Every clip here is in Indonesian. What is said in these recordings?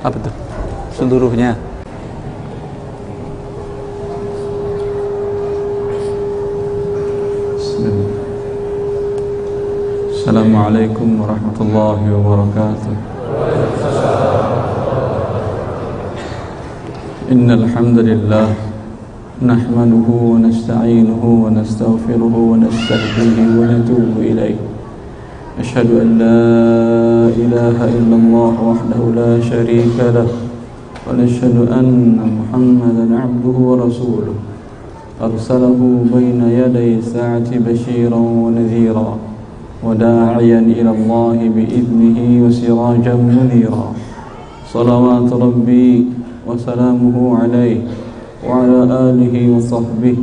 Apa tuh? Seluruhnya. Assalamualaikum warahmatullahi wabarakatuh. إن الحمد لله نحمده ونستعينه ونستغفره ونستهديه ونتوب إليه أشهد أن لا إله إلا الله وحده لا شريك له ونشهد أن محمدا عبده ورسوله. أرسله بين يدي الساعة بشيرا ونذيرا وداعيا إلى الله بإذنه وسراجا منيرا. صلوات ربي وسلامه عليه وعلى آله وصحبه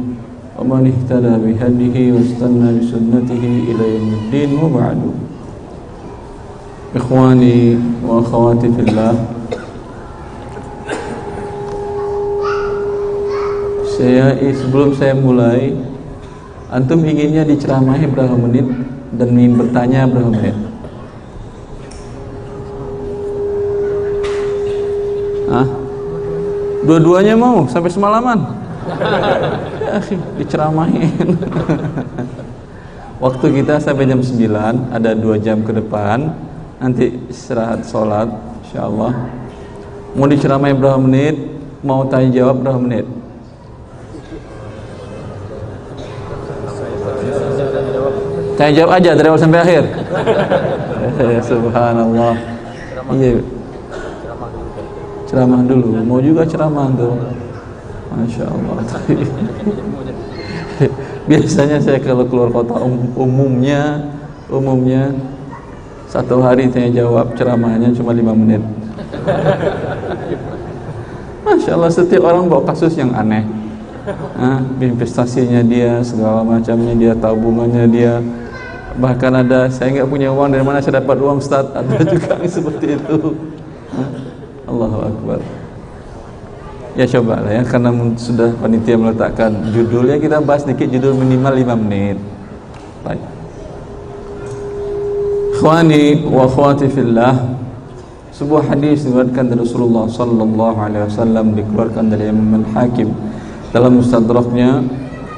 ومن اهتدى بهديه واستنى بسنته إلى يوم الدين وبعد. إخواني وأخواتي في الله Saya sebelum saya mulai Antum inginnya diceramahi berapa menit Dan ingin bertanya berapa menit Hah? Dua-duanya mau sampai semalaman Ya diceramahin Waktu kita sampai jam 9 Ada dua jam ke depan Nanti istirahat sholat InsyaAllah Mau diceramahi berapa menit Mau tanya jawab berapa menit Tanya jawab aja dari awal sampai akhir. Subhanallah. Iya. Ceramah dulu. Mau juga ceramah tuh. Masya Allah. Biasanya saya kalau keluar kota um, umumnya umumnya satu hari tanya jawab ceramahnya cuma lima menit. Masya Allah setiap orang bawa kasus yang aneh. Nah, investasinya dia segala macamnya dia tabungannya dia. Bahkan ada saya nggak punya uang dari mana saya dapat uang Ustaz? Ada juga yang seperti itu. Allahu Akbar. Ya coba lah ya karena sudah panitia meletakkan judulnya. Kita bahas sedikit judul minimal 5 menit. Baik Ikhwani wa akhwati fillah sebuah hadis diriwayatkan dari Rasulullah sallallahu alaihi wasallam dikeluarkan dari Imam Al-Hakim dalam mustadraknya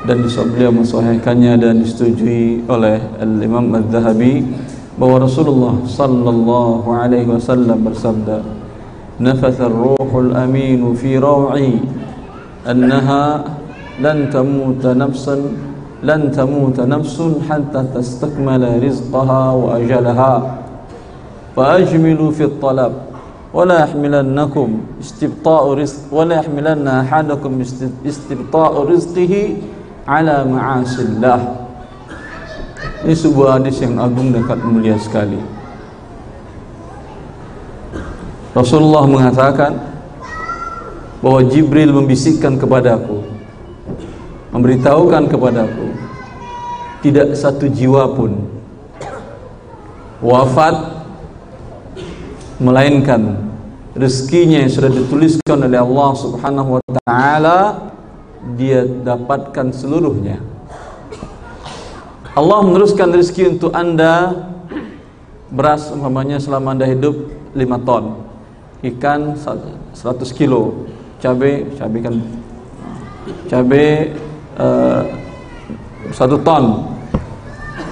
dan beliau mensahihkannya dan disetujui oleh Al-Imam Al-Zahabi bahwa Rasulullah sallallahu alaihi wasallam bersabda nafatha ar-ruhul amin fi raw'i annaha lan tamuta nafsan lan tamuta nafsun hatta tastakmala rizqaha wa ajalaha فأجملوا في الطلب ولا يحملنكم استبطاء رزق ولا يحملن أحدكم استبطاء رزقه على معاصي الله ini sebuah hadis yang agung dan mulia sekali Rasulullah mengatakan bahwa Jibril membisikkan kepadaku memberitahukan kepadaku tidak satu jiwa pun wafat melainkan rezekinya yang sudah dituliskan oleh Allah Subhanahu wa taala dia dapatkan seluruhnya. Allah meneruskan rezeki untuk Anda beras umpamanya selama Anda hidup 5 ton. Ikan 100 kilo. Cabai, cabai kan cabai uh, 1 ton.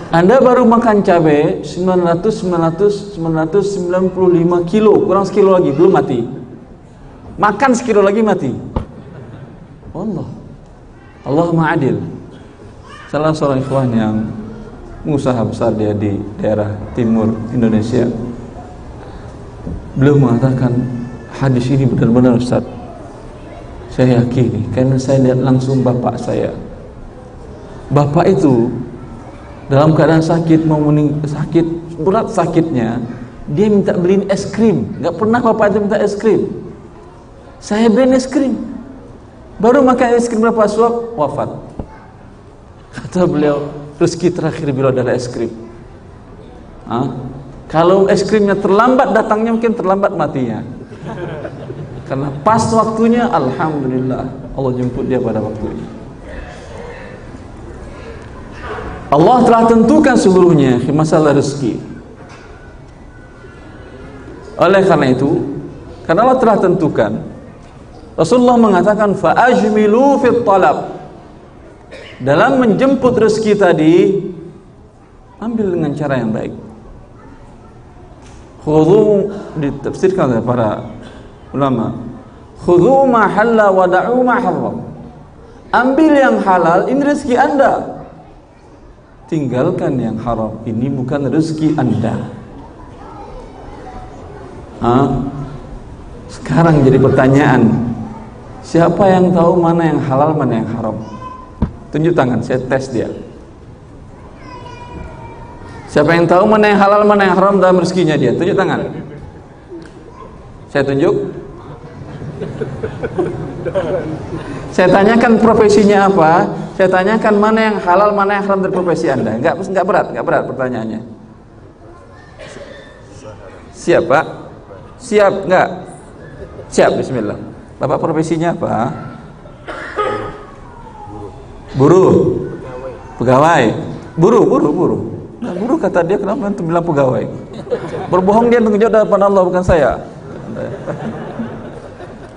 Anda baru makan cabai 900 900 995 kilo, kurang sekilo lagi belum mati. Makan sekilo lagi mati. Allah. Allah ma'adil. Salah seorang ikhwan yang pengusaha besar dia di daerah timur Indonesia. Beliau mengatakan hadis ini benar-benar Ustaz. Saya yakini karena saya lihat langsung bapak saya. Bapak itu dalam keadaan sakit mau sakit berat sakitnya dia minta beliin es krim. Nggak pernah bapak itu minta es krim. Saya beliin es krim. Baru makan es krim berapa suap wafat. Kata beliau rezeki terakhir beliau adalah es krim. Hah? kalau es krimnya terlambat datangnya mungkin terlambat matinya. Karena pas waktunya alhamdulillah Allah jemput dia pada waktunya Allah telah tentukan seluruhnya masalah rezeki. oleh karena itu karena Allah telah tentukan Rasulullah mengatakan fa'ajmilu fit talab. Dalam menjemput rezeki tadi ambil dengan cara yang baik. Khudhu ditafsirkan oleh para ulama. Khudhu ma halla wa da'u ma haram ambil yang halal ini rezeki anda tinggalkan yang haram ini bukan rezeki anda ha? sekarang jadi pertanyaan siapa yang tahu mana yang halal mana yang haram Tunjuk tangan, saya tes dia. Siapa yang tahu mana yang halal, mana yang haram dalam rezekinya dia? Tunjuk tangan. Saya tunjuk. Saya tanyakan profesinya apa? Saya tanyakan mana yang halal, mana yang haram dari profesi Anda. Enggak enggak berat, enggak berat pertanyaannya. Siap, Pak? Siap enggak? Siap, bismillah. Bapak profesinya apa? Buruh. Pegawai. Buruh, buruh, buruh. Nah, buruh kata dia kenapa antum bilang pegawai? Berbohong dia untuk jawab depan Allah bukan saya.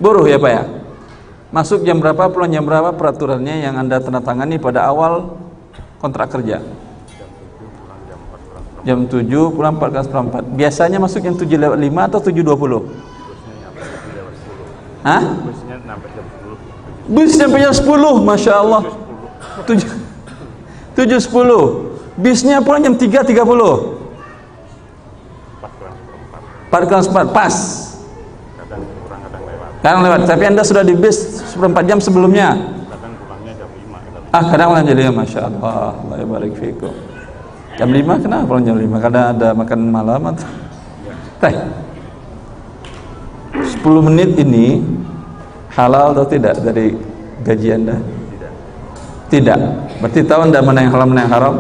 Buruh ya Pak ya? Masuk jam berapa, pulang jam berapa peraturannya yang Anda tanda tangani pada awal kontrak kerja? Jam 7 pulang 14 4. Biasanya masuk jam 7 lewat 5 atau 7.20? Hah? Bus sampai jam 10, Masya Allah tujuh tujuh sepuluh bisnya pulang jam tiga tiga puluh empat kurang empat pas kadang kurang kadang lewat. Tapi anda sudah di bis seperempat jam sebelumnya? Kadang pulangnya jam lima ah kadang pulang jam lima. Masya Allah. Allah barik fikum. Jam lima? Kenapa pulang jam lima? Kadang ada makan malam atau? Teh sepuluh menit ini halal atau tidak dari gaji anda? Tidak. Berarti tahu anda mana yang halal mana yang haram?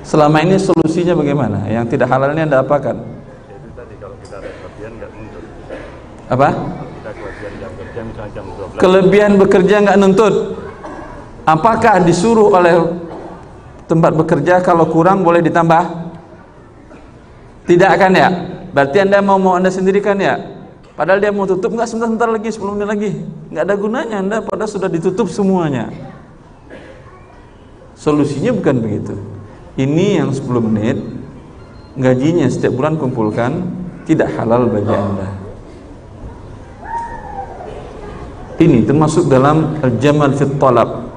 Selama ini solusinya bagaimana? Yang tidak halal ini anda apakan? Itu tadi kalau kita ada nggak nuntut. Apa? Kita kelebihan jam kerja misalnya jam 12. Kelebihan bekerja nggak nuntut. Apakah disuruh oleh tempat bekerja kalau kurang boleh ditambah? Tidak kan ya? Berarti anda mau mau anda sendiri kan ya? Padahal dia mau tutup nggak sebentar-sebentar lagi 10 menit lagi nggak ada gunanya anda pada sudah ditutup semuanya Solusinya bukan begitu. Ini yang 10 menit gajinya setiap bulan kumpulkan tidak halal bagi Anda. Ini termasuk dalam al-jamal fit talab,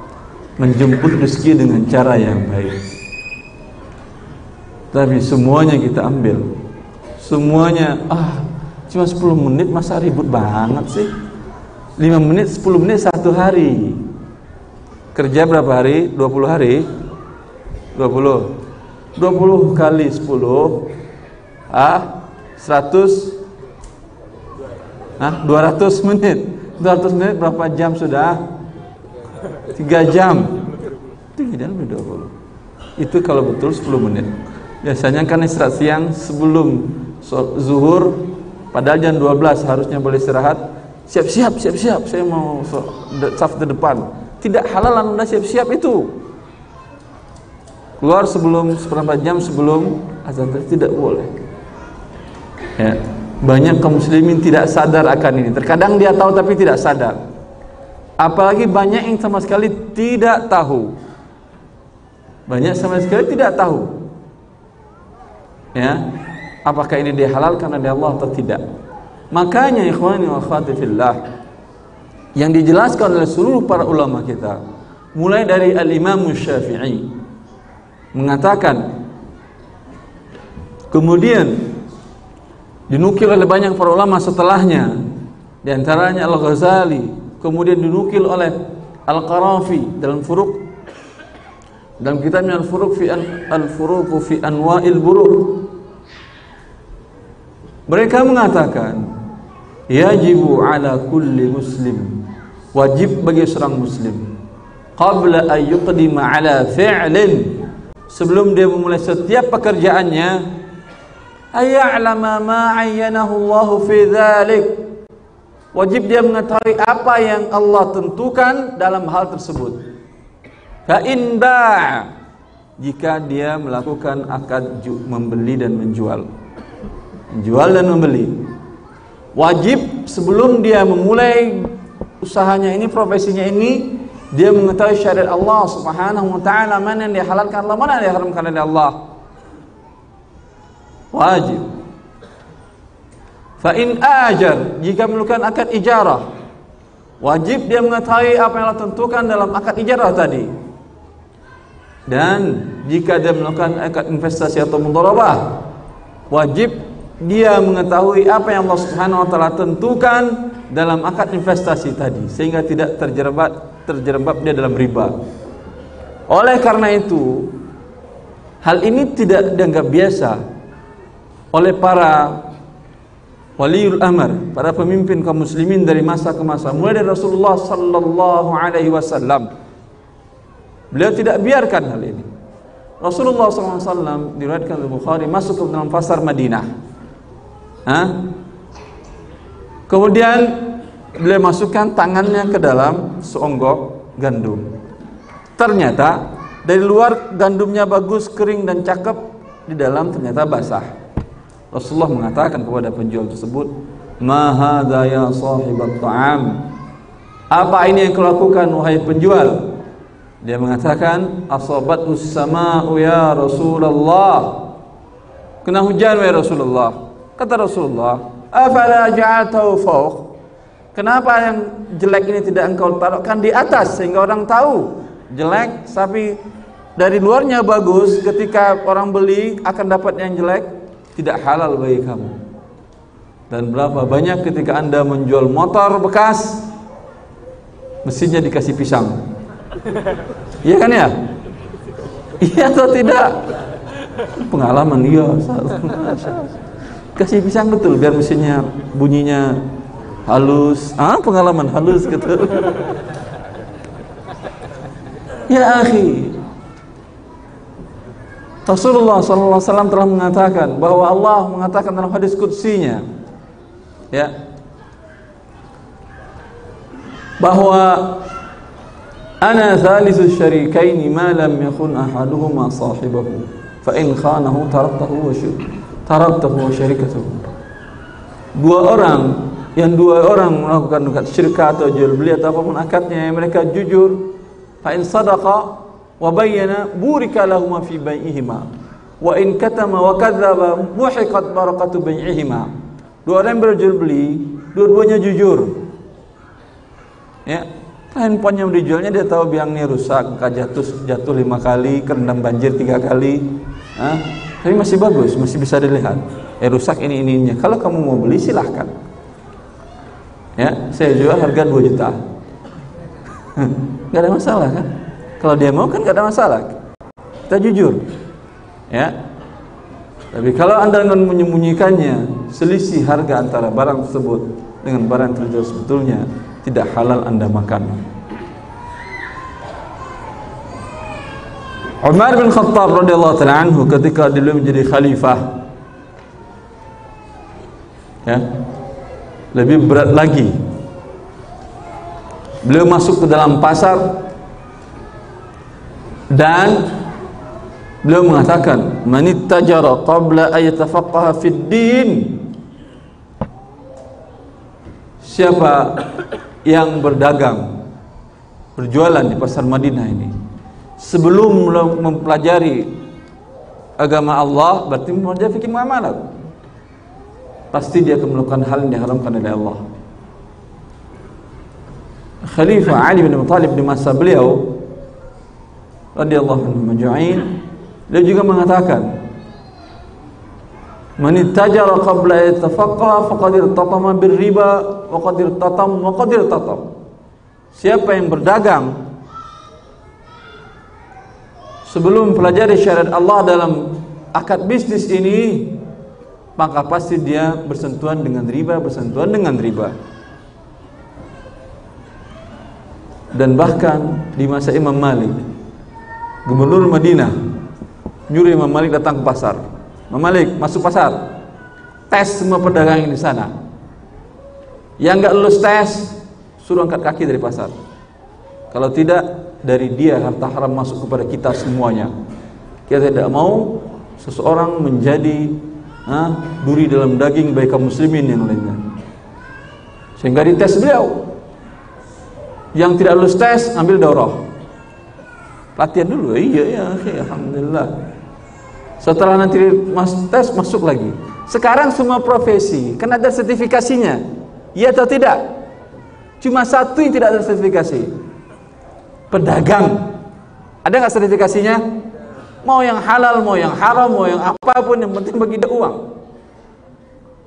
menjemput rezeki dengan cara yang baik. Tapi semuanya kita ambil. Semuanya ah cuma 10 menit masa ribut banget sih? 5 menit, 10 menit satu hari kerja berapa hari? 20 hari 20 20 kali 10 ah 100 ah 200 menit 200 menit berapa jam sudah? 3 jam. Tidak lebih 20 itu kalau betul 10 menit. Biasanya kan istirahat siang sebelum zuhur. Padahal jam 12 harusnya boleh istirahat. Siap-siap siap-siap saya mau saf di depan. Tidak halal anda siap-siap itu. Keluar sebelum seperempat jam sebelum azan tidak boleh. Ya banyak kaum muslimin tidak sadar akan ini. Terkadang dia tahu tapi tidak sadar. Apalagi banyak yang sama sekali tidak tahu. Banyak sama sekali tidak tahu. Ya. Apakah ini dihalalkan oleh Allah atau tidak? Makanya ikhwani wa akhwati fillah yang dijelaskan oleh seluruh para ulama kita mulai dari al-Imam Syafi'i mengatakan kemudian dinukil oleh banyak para ulama setelahnya. Di antaranya Al-Ghazali kemudian dinukil oleh Al-Qarafi dalam Furuq dalam kitabnya Al-Furuq fi Al-Furuq fi Anwa'il Buruq mereka mengatakan yajibu ala kulli muslim. Wajib bagi seorang muslim. Qabla an yuqdima ala fi'lin. Sebelum dia memulai setiap pekerjaannya ayya'lama ma ayyanahu Allah fi dhalik. Wajib dia mengetahui apa yang Allah tentukan dalam hal tersebut. Fa jika dia melakukan akad membeli dan menjual. Menjual dan membeli. Wajib sebelum dia memulai usahanya ini profesinya ini dia mengetahui syariat Allah Subhanahu wa taala mana yang dihalalkan Allah mana yang diharamkan oleh Allah wajib. Fa in ajar jika melakukan akad ijarah wajib dia mengetahui apa yang Allah tentukan dalam akad ijarah tadi. Dan jika dia melakukan akad investasi atau mudharabah wajib dia mengetahui apa yang Allah Subhanahu wa taala tentukan dalam akad investasi tadi sehingga tidak terjerembab terjerembab dia dalam riba. Oleh karena itu, hal ini tidak dianggap biasa oleh para waliul amr, para pemimpin kaum muslimin dari masa ke masa, mulai dari Rasulullah sallallahu alaihi wasallam. Beliau tidak biarkan hal ini. Rasulullah SAW diriwayatkan oleh Bukhari masuk ke dalam pasar Madinah. Hah? Kemudian beliau masukkan tangannya ke dalam seonggok gandum. Ternyata dari luar gandumnya bagus, kering dan cakep, di dalam ternyata basah. Rasulullah mengatakan kepada penjual tersebut, "Ma ya sahibat ta'am?" Apa ini yang kau lakukan wahai penjual? Dia mengatakan, "Asabathu sama'u ya Rasulullah." Kena hujan wahai Rasulullah. Kata Rasulullah, "Afala ja'altahu fawq?" Kenapa yang jelek ini tidak engkau taruhkan di atas sehingga orang tahu jelek tapi dari luarnya bagus ketika orang beli akan dapat yang jelek tidak halal bagi kamu. Dan berapa banyak ketika Anda menjual motor bekas mesinnya dikasih pisang. Iya kan ya? Iya atau tidak? Pengalaman iya. Kasih pisang betul biar mesinnya bunyinya halus ah pengalaman halus gitu ya akhi Rasulullah SAW telah mengatakan bahwa Allah mengatakan dalam hadis kudsinya ya bahwa ana thalithu syarikaini ma lam yakun ahaduhuma sahibahu fa in khanahu taraktahu wa taraktahu wa syarikatuhu dua orang yang dua orang melakukan akad syirka atau jual beli atau apa pun akadnya mereka jujur fa in sadaqa wa bayyana burika lahum fi bai'ihima wa in katama wa kadzaba muhiqat barakatu bai'ihima dua orang yang berjual beli dua-duanya jujur. Ya handphone yang dijualnya dia tahu biangnya rusak jatuh jatuh lima kali kerendam banjir tiga kali. Hah? tapi masih bagus masih bisa dilihat. Eh rusak ini ininya kalau kamu mau beli silahkan. Ya saya jual harga 2 juta. Nggak ada masalah kan kalau dia mau kan nggak ada masalah. Kita jujur ya. Tapi kalau anda ingin menyembunyikannya selisih harga antara barang tersebut dengan barang terjual sebetulnya tidak halal anda makan. Umar bin Khattab radhiyallahu taala anhu ketika dia menjadi khalifah ya lebih berat lagi. Beliau masuk ke dalam pasar dan beliau mengatakan manittajara qabla ayatafaqaha fid din siapa yang berdagang berjualan di pasar Madinah ini sebelum mempelajari agama Allah berarti mempelajari fikih muamalat pasti dia akan melakukan hal yang diharamkan oleh Allah. Khalifah Ali bin Abi Thalib di masa beliau radhiyallahu anhu majma'in dia juga mengatakan Man ittajara qabla yatafaqqa faqad irtatama birriba wa qad irtatam wa qad irtatam Siapa yang berdagang sebelum mempelajari syariat Allah dalam akad bisnis ini maka pasti dia bersentuhan dengan riba, bersentuhan dengan riba. Dan bahkan di masa Imam Malik, gubernur Madinah, nyuruh Imam Malik datang ke pasar. Imam Malik masuk pasar, tes semua pedagang di sana. Yang nggak lulus tes, suruh angkat kaki dari pasar. Kalau tidak, dari dia harta haram masuk kepada kita semuanya. Kita tidak mau seseorang menjadi ha, duri dalam daging baik kaum muslimin yang lainnya sehingga dites beliau yang tidak lulus tes ambil daurah latihan dulu. Iya ya alhamdulillah. Setelah nanti mas tes masuk lagi. Sekarang semua profesi kan ada sertifikasinya. Iya atau tidak? Cuma satu yang tidak ada sertifikasi. Pedagang. Ada nggak sertifikasinya? Mau yang halal mau yang haram mau yang apa pun yang penting bagi dia uang.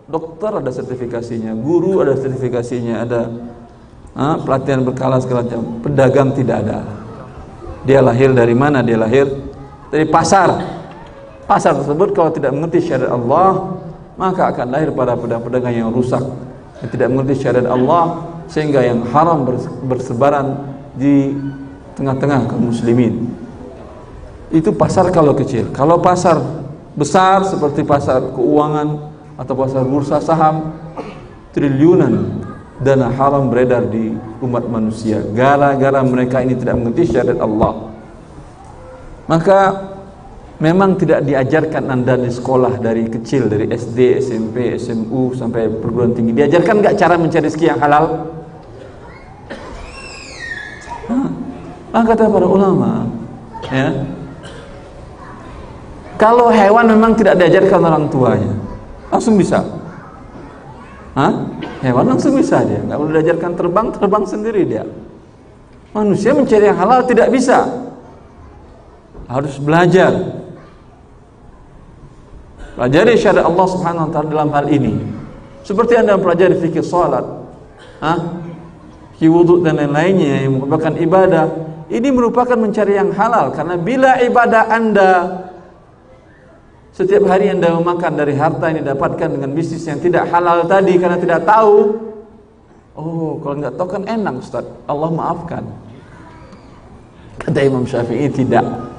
Dokter ada sertifikasinya guru ada sertifikasinya ada ha, pelatihan berkala segala macam. Pedagang tidak ada dia lahir dari mana? Dia lahir dari pasar. Pasar tersebut kalau tidak mengerti syariat Allah maka akan lahir pada pedagang-pedagang yang rusak. Yang tidak mengerti syariat Allah sehingga yang haram bersebaran di tengah-tengah kaum muslimin. Itu pasar kalau kecil. Kalau pasar besar seperti pasar keuangan atau pasar bursa saham triliunan dana haram beredar di umat manusia. Gara-gara mereka ini tidak mengerti syariat Allah. Maka memang tidak diajarkan anda di sekolah dari kecil dari SD, SMP, SMU sampai perguruan tinggi. Diajarkan nggak cara mencari rezeki yang halal? Nah, kata para ulama? Ya? Kalau hewan memang tidak diajarkan orang tuanya langsung bisa Hah? Hewan langsung bisa dia, nggak perlu diajarkan terbang, terbang sendiri dia. Manusia mencari yang halal tidak bisa, harus belajar. Pelajari syariat Allah Subhanahu Wa Taala dalam hal ini. Seperti anda mempelajari fikih salat, Hah? wudhu dan lain-lainnya yang merupakan ibadah. Ini merupakan mencari yang halal karena bila ibadah anda setiap hari anda memakan dari harta yang didapatkan dengan bisnis yang tidak halal tadi karena tidak tahu. Oh, kalau nggak tahu kan enak Ustaz. Allah maafkan. Kata Imam Syafi'i tidak.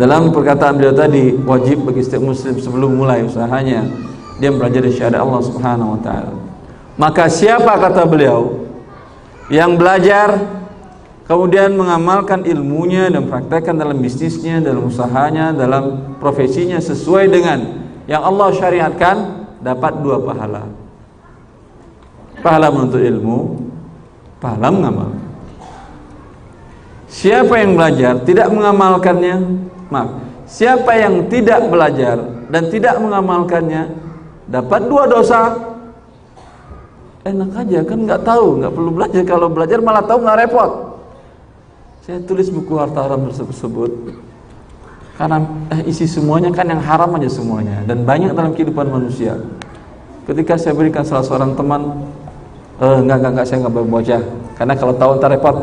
Dalam perkataan beliau tadi wajib bagi setiap muslim sebelum mulai usahanya dia mempelajari syariat Allah Subhanahu wa taala. Maka siapa kata beliau yang belajar kemudian mengamalkan ilmunya dan praktekkan dalam bisnisnya, dalam usahanya, dalam profesinya sesuai dengan yang Allah syariatkan dapat dua pahala. Pahala menuntut ilmu, pahala mengamalkan. Siapa yang belajar tidak mengamalkannya, maaf. Siapa yang tidak belajar dan tidak mengamalkannya dapat dua dosa. Enak aja kan nggak tahu, nggak perlu belajar. Kalau belajar malah tahu nggak repot. Saya tulis buku harta haram tersebut karena eh, isi semuanya kan yang haram aja semuanya dan banyak dalam kehidupan manusia. Ketika saya berikan salah seorang teman, eh, enggak enggak enggak saya enggak baca karena kalau tahu ntar repot.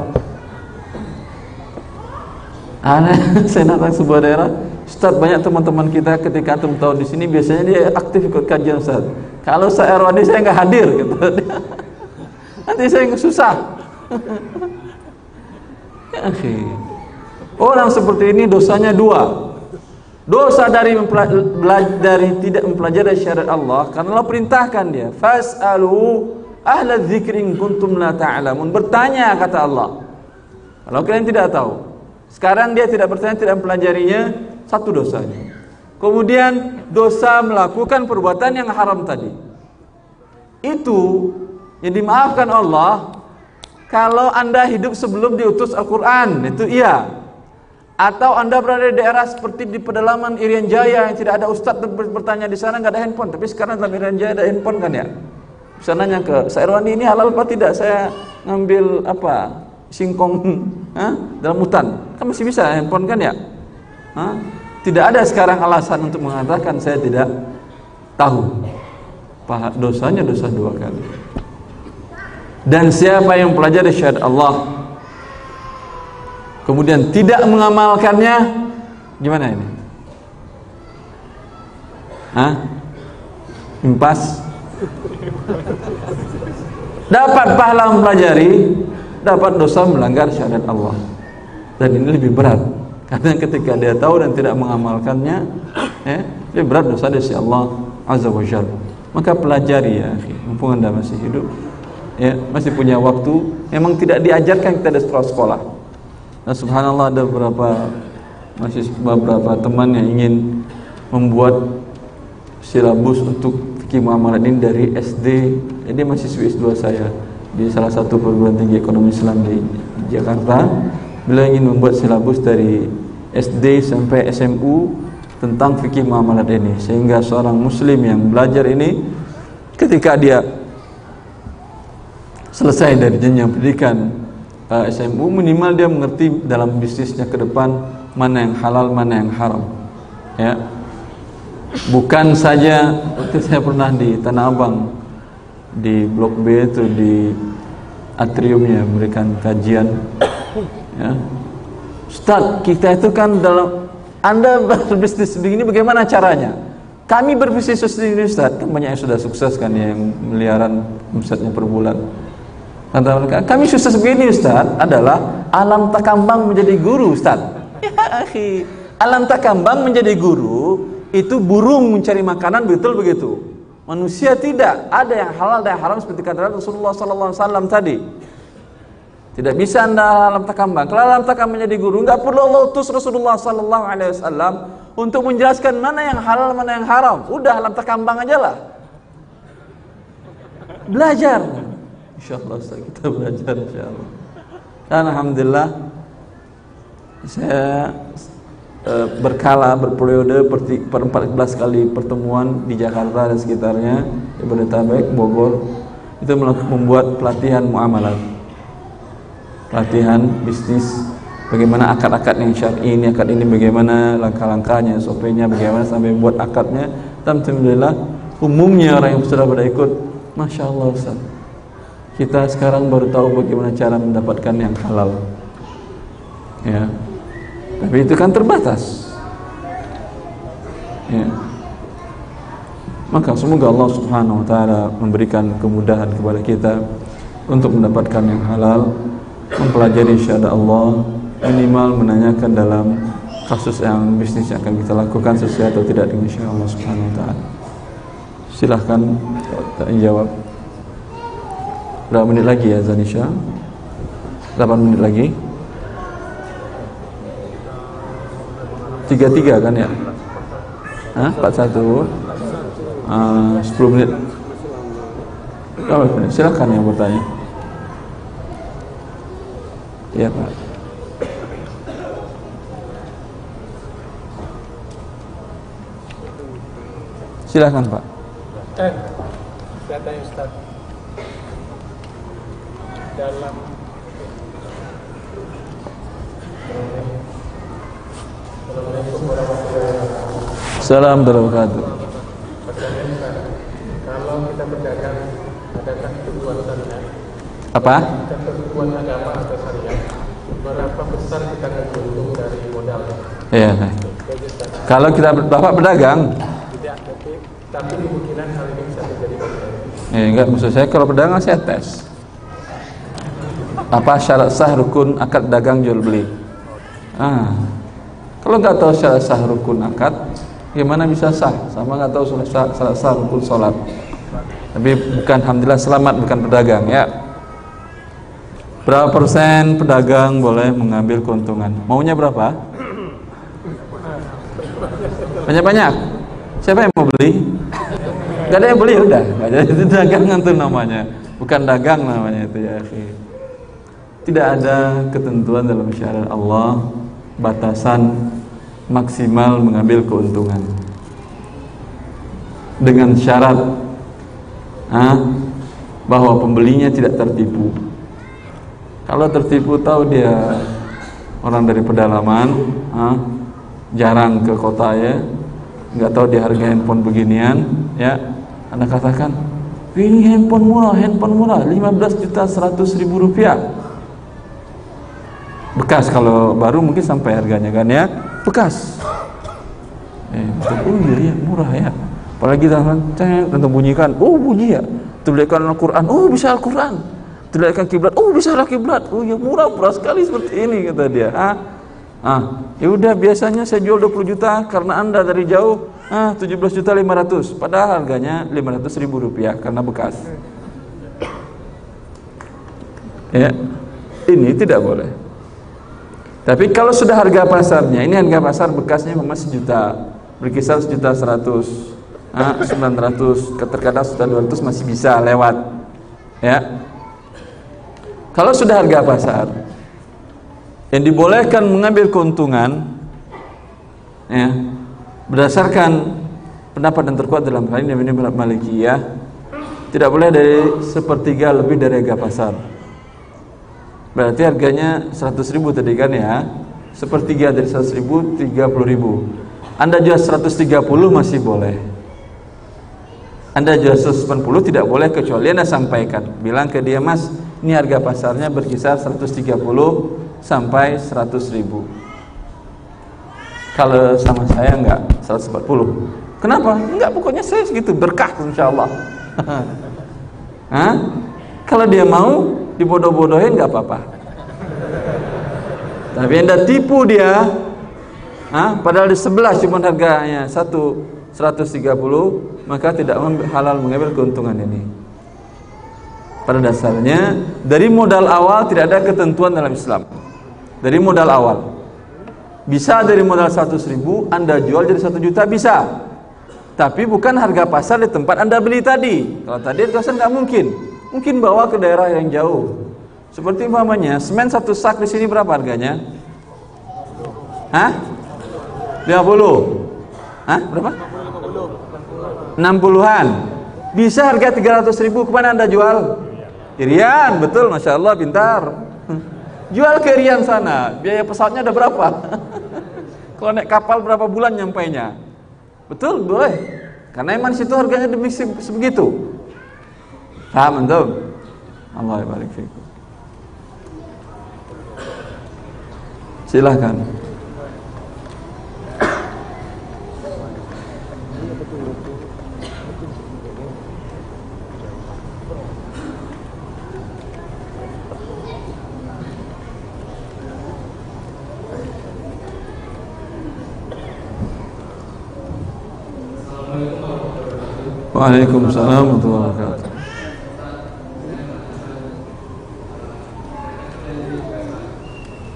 Aneh, saya datang sebuah daerah, Ustaz banyak teman-teman kita ketika antum tahun di sini biasanya dia aktif ikut kajian Ustaz. Kalau saya erwani saya enggak hadir gitu. Nanti saya susah. Ya, Orang seperti ini dosanya dua. Dosa dari dari tidak mempelajari syariat Allah karena Allah perintahkan dia, fas'alu ahla dzikri in kuntum la ta'lamun. Bertanya kata Allah. Kalau kalian tidak tahu. Sekarang dia tidak bertanya, tidak mempelajarinya, satu dosanya. Kemudian dosa melakukan perbuatan yang haram tadi. Itu yang dimaafkan Allah kalau Anda hidup sebelum diutus Al-Quran, itu iya. Atau Anda berada di daerah seperti di pedalaman Irian Jaya yang tidak ada ustadz bertanya di sana nggak ada handphone, tapi sekarang dalam Irian Jaya ada handphone kan ya? Bisa nanya ke saya Irwani ini halal apa tidak? Saya ngambil apa singkong ha? dalam hutan, kan masih bisa handphone kan ya? Ha? Tidak ada sekarang alasan untuk mengatakan saya tidak tahu. Dosanya dosa dua kali. Dan siapa yang pelajari syariat Allah kemudian tidak mengamalkannya gimana ini? Hah? Impas? Dapat pahala mempelajari, dapat dosa melanggar syariat Allah. Dan ini lebih berat karena ketika dia tahu dan tidak mengamalkannya, eh, lebih berat dosa dari Allah Azza wa Jalla. Maka pelajari ya, mumpung Anda masih hidup ya masih punya waktu. Memang tidak diajarkan kita di sekolah sekolah. Nah subhanallah ada beberapa masih beberapa teman yang ingin membuat silabus untuk fikih muamalat ini dari SD jadi masih S2 saya di salah satu perguruan tinggi ekonomi Islam di Jakarta. Beliau ingin membuat silabus dari SD sampai SMU tentang fikih muamalat ini. Sehingga seorang muslim yang belajar ini ketika dia selesai dari jenjang pendidikan uh, SMU minimal dia mengerti dalam bisnisnya ke depan mana yang halal mana yang haram. Ya. Bukan saja waktu saya pernah di Tanah Abang di Blok B itu di atriumnya memberikan kajian. Ya. Ustaz kita itu kan dalam anda berbisnis begini bagaimana caranya? Kami berbisnis sendiri Ustaz. Kan banyak yang sudah sukses kan yang miliaran omsetnya per bulan kata mereka kami sukses begini Ustaz adalah alam takambang menjadi guru Ustaz ya akhi alam takambang menjadi guru itu burung mencari makanan betul begitu. Manusia tidak ada yang halal dan yang haram seperti kata Rasulullah sallallahu alaihi wasallam tadi. Tidak bisa anda alam takambang. Kalau alam takambang menjadi guru, enggak perlu Allah utus Rasulullah sallallahu alaihi wasallam untuk menjelaskan mana yang halal, mana yang haram. Udah alam takambang aja lah. Belajar. Insyaallah kita belajar insyaallah. Dan alhamdulillah saya Eh, berkala berperiode per 14 kali pertemuan di Jakarta dan sekitarnya Jabodetabek, Bogor. Itu membuat pelatihan muamalat. Pelatihan bisnis bagaimana akad-akad yang syar'i ini akad ini bagaimana langkah-langkahnya SOP-nya bagaimana sampai buat akadnya. Dan alhamdulillah umumnya orang yang sudah pada ikut Masya Allah Ustaz kita sekarang baru tahu bagaimana cara mendapatkan yang halal. Ya. Tapi itu kan terbatas. Ya. maka semoga Allah subhanahu wa ta'ala memberikan kemudahan kepada kita untuk mendapatkan yang halal mempelajari syahadat Allah minimal menanyakan dalam kasus yang bisnis yang akan kita lakukan sesuai atau tidak dengan syahadat Allah subhanahu wa ta'ala. Silahkan jawab berapa menit lagi ya Zanisha? 8 menit lagi. Tiga tiga kan ya? Hah? empat satu. Uh, sepuluh menit. Oh, silakan yang bertanya. Ya pak. Silakan pak. Eh saya tanya Ustaz dalam Salam wabarakatuh. Kalau kita berdagang, adakah kebuatan Apa? Kebuatan agama atau syariat, berapa besar kita akan untung dari modal? Iya. Kalau kita bapak berdagang? Tidak, tapi, tapi kemungkinan hal ini bisa terjadi. Eh, enggak, maksud saya kalau berdagang saya tes. Apa syarat sah rukun akad dagang jual beli? Ah, kalau nggak tahu syarat sah rukun akad, gimana bisa sah? Sama nggak tahu syarat sah, sah rukun sholat. Tapi bukan alhamdulillah selamat bukan pedagang ya. Berapa persen pedagang boleh mengambil keuntungan? Maunya berapa? Banyak-banyak. Siapa yang mau beli? Gak ada yang beli udah. Ada itu dagangan tuh namanya. Bukan dagang namanya itu ya. Tidak ada ketentuan dalam syariat Allah batasan maksimal mengambil keuntungan. Dengan syarat ah, bahwa pembelinya tidak tertipu. Kalau tertipu tahu dia orang dari pedalaman ah, jarang ke kota ya nggak tahu dia harga handphone beginian ya anda katakan ini handphone murah handphone murah 15 juta 100 ribu rupiah bekas kalau baru mungkin sampai harganya kan ya. Bekas. Eh, oh iya, iya murah ya. Apalagi tangan tentu bunyikan. Oh bunyi ya. Tulisan Al-Quran oh bisa Al-Quran. Tulisan kiblat. Oh bisa lah kiblat. Oh ya murah murah sekali seperti ini kata dia. Ah ah. Ya udah biasanya saya jual 20 juta karena anda dari jauh. Ah 17 juta 500 padahal harganya 500 ribu rupiah karena bekas. Ya. Ini tidak boleh tapi kalau sudah harga pasarnya, ini harga pasar bekasnya memang sejuta, berkisar sejuta seratus. ah, 900 terkadang sudah 200 masih bisa lewat. Ya. Kalau sudah harga pasar yang dibolehkan mengambil keuntungan ya berdasarkan pendapat yang terkuat dalam hal ini ini Malikiyah tidak boleh dari sepertiga lebih dari harga pasar berarti harganya 100 ribu tadi kan ya? Sepertiga dari 100 ribu 30 ribu. Anda jual 130 masih boleh. Anda jual 180 tidak boleh kecuali anda sampaikan. Bilang ke dia mas ini harga pasarnya berkisar 130 sampai 100 ribu. Kalau sama saya enggak 140 kenapa? enggak pokoknya saya segitu berkah insya Allah. Hah? kalau dia mau dibodoh-bodohin enggak apa-apa. Tapi anda tipu dia Hah? padahal di sebelah cuma harganya satu 130 maka tidak halal mengambil keuntungan ini. Pada dasarnya dari modal awal tidak ada ketentuan dalam Islam. Dari modal awal. Bisa dari modal 100 ribu anda jual jadi 1 juta bisa. Tapi bukan harga pasar di tempat anda beli tadi. Kalau tadi itu nggak mungkin mungkin bawa ke daerah yang jauh. Seperti umpamanya semen satu sak di sini berapa harganya? Hah? 50 Hah? Berapa? 60-an bisa harga 300 ribu ke mana anda jual? Irian betul Masya Allah pintar. Jual ke Irian sana biaya pesawatnya ada berapa? Kalau naik kapal berapa bulan nyampainya? Betul boleh. Karena emang situ harganya demi sebegitu paham antum? Allah barik fikum. Silahkan. Waalaikumsalam warahmatullahi wabarakatuh.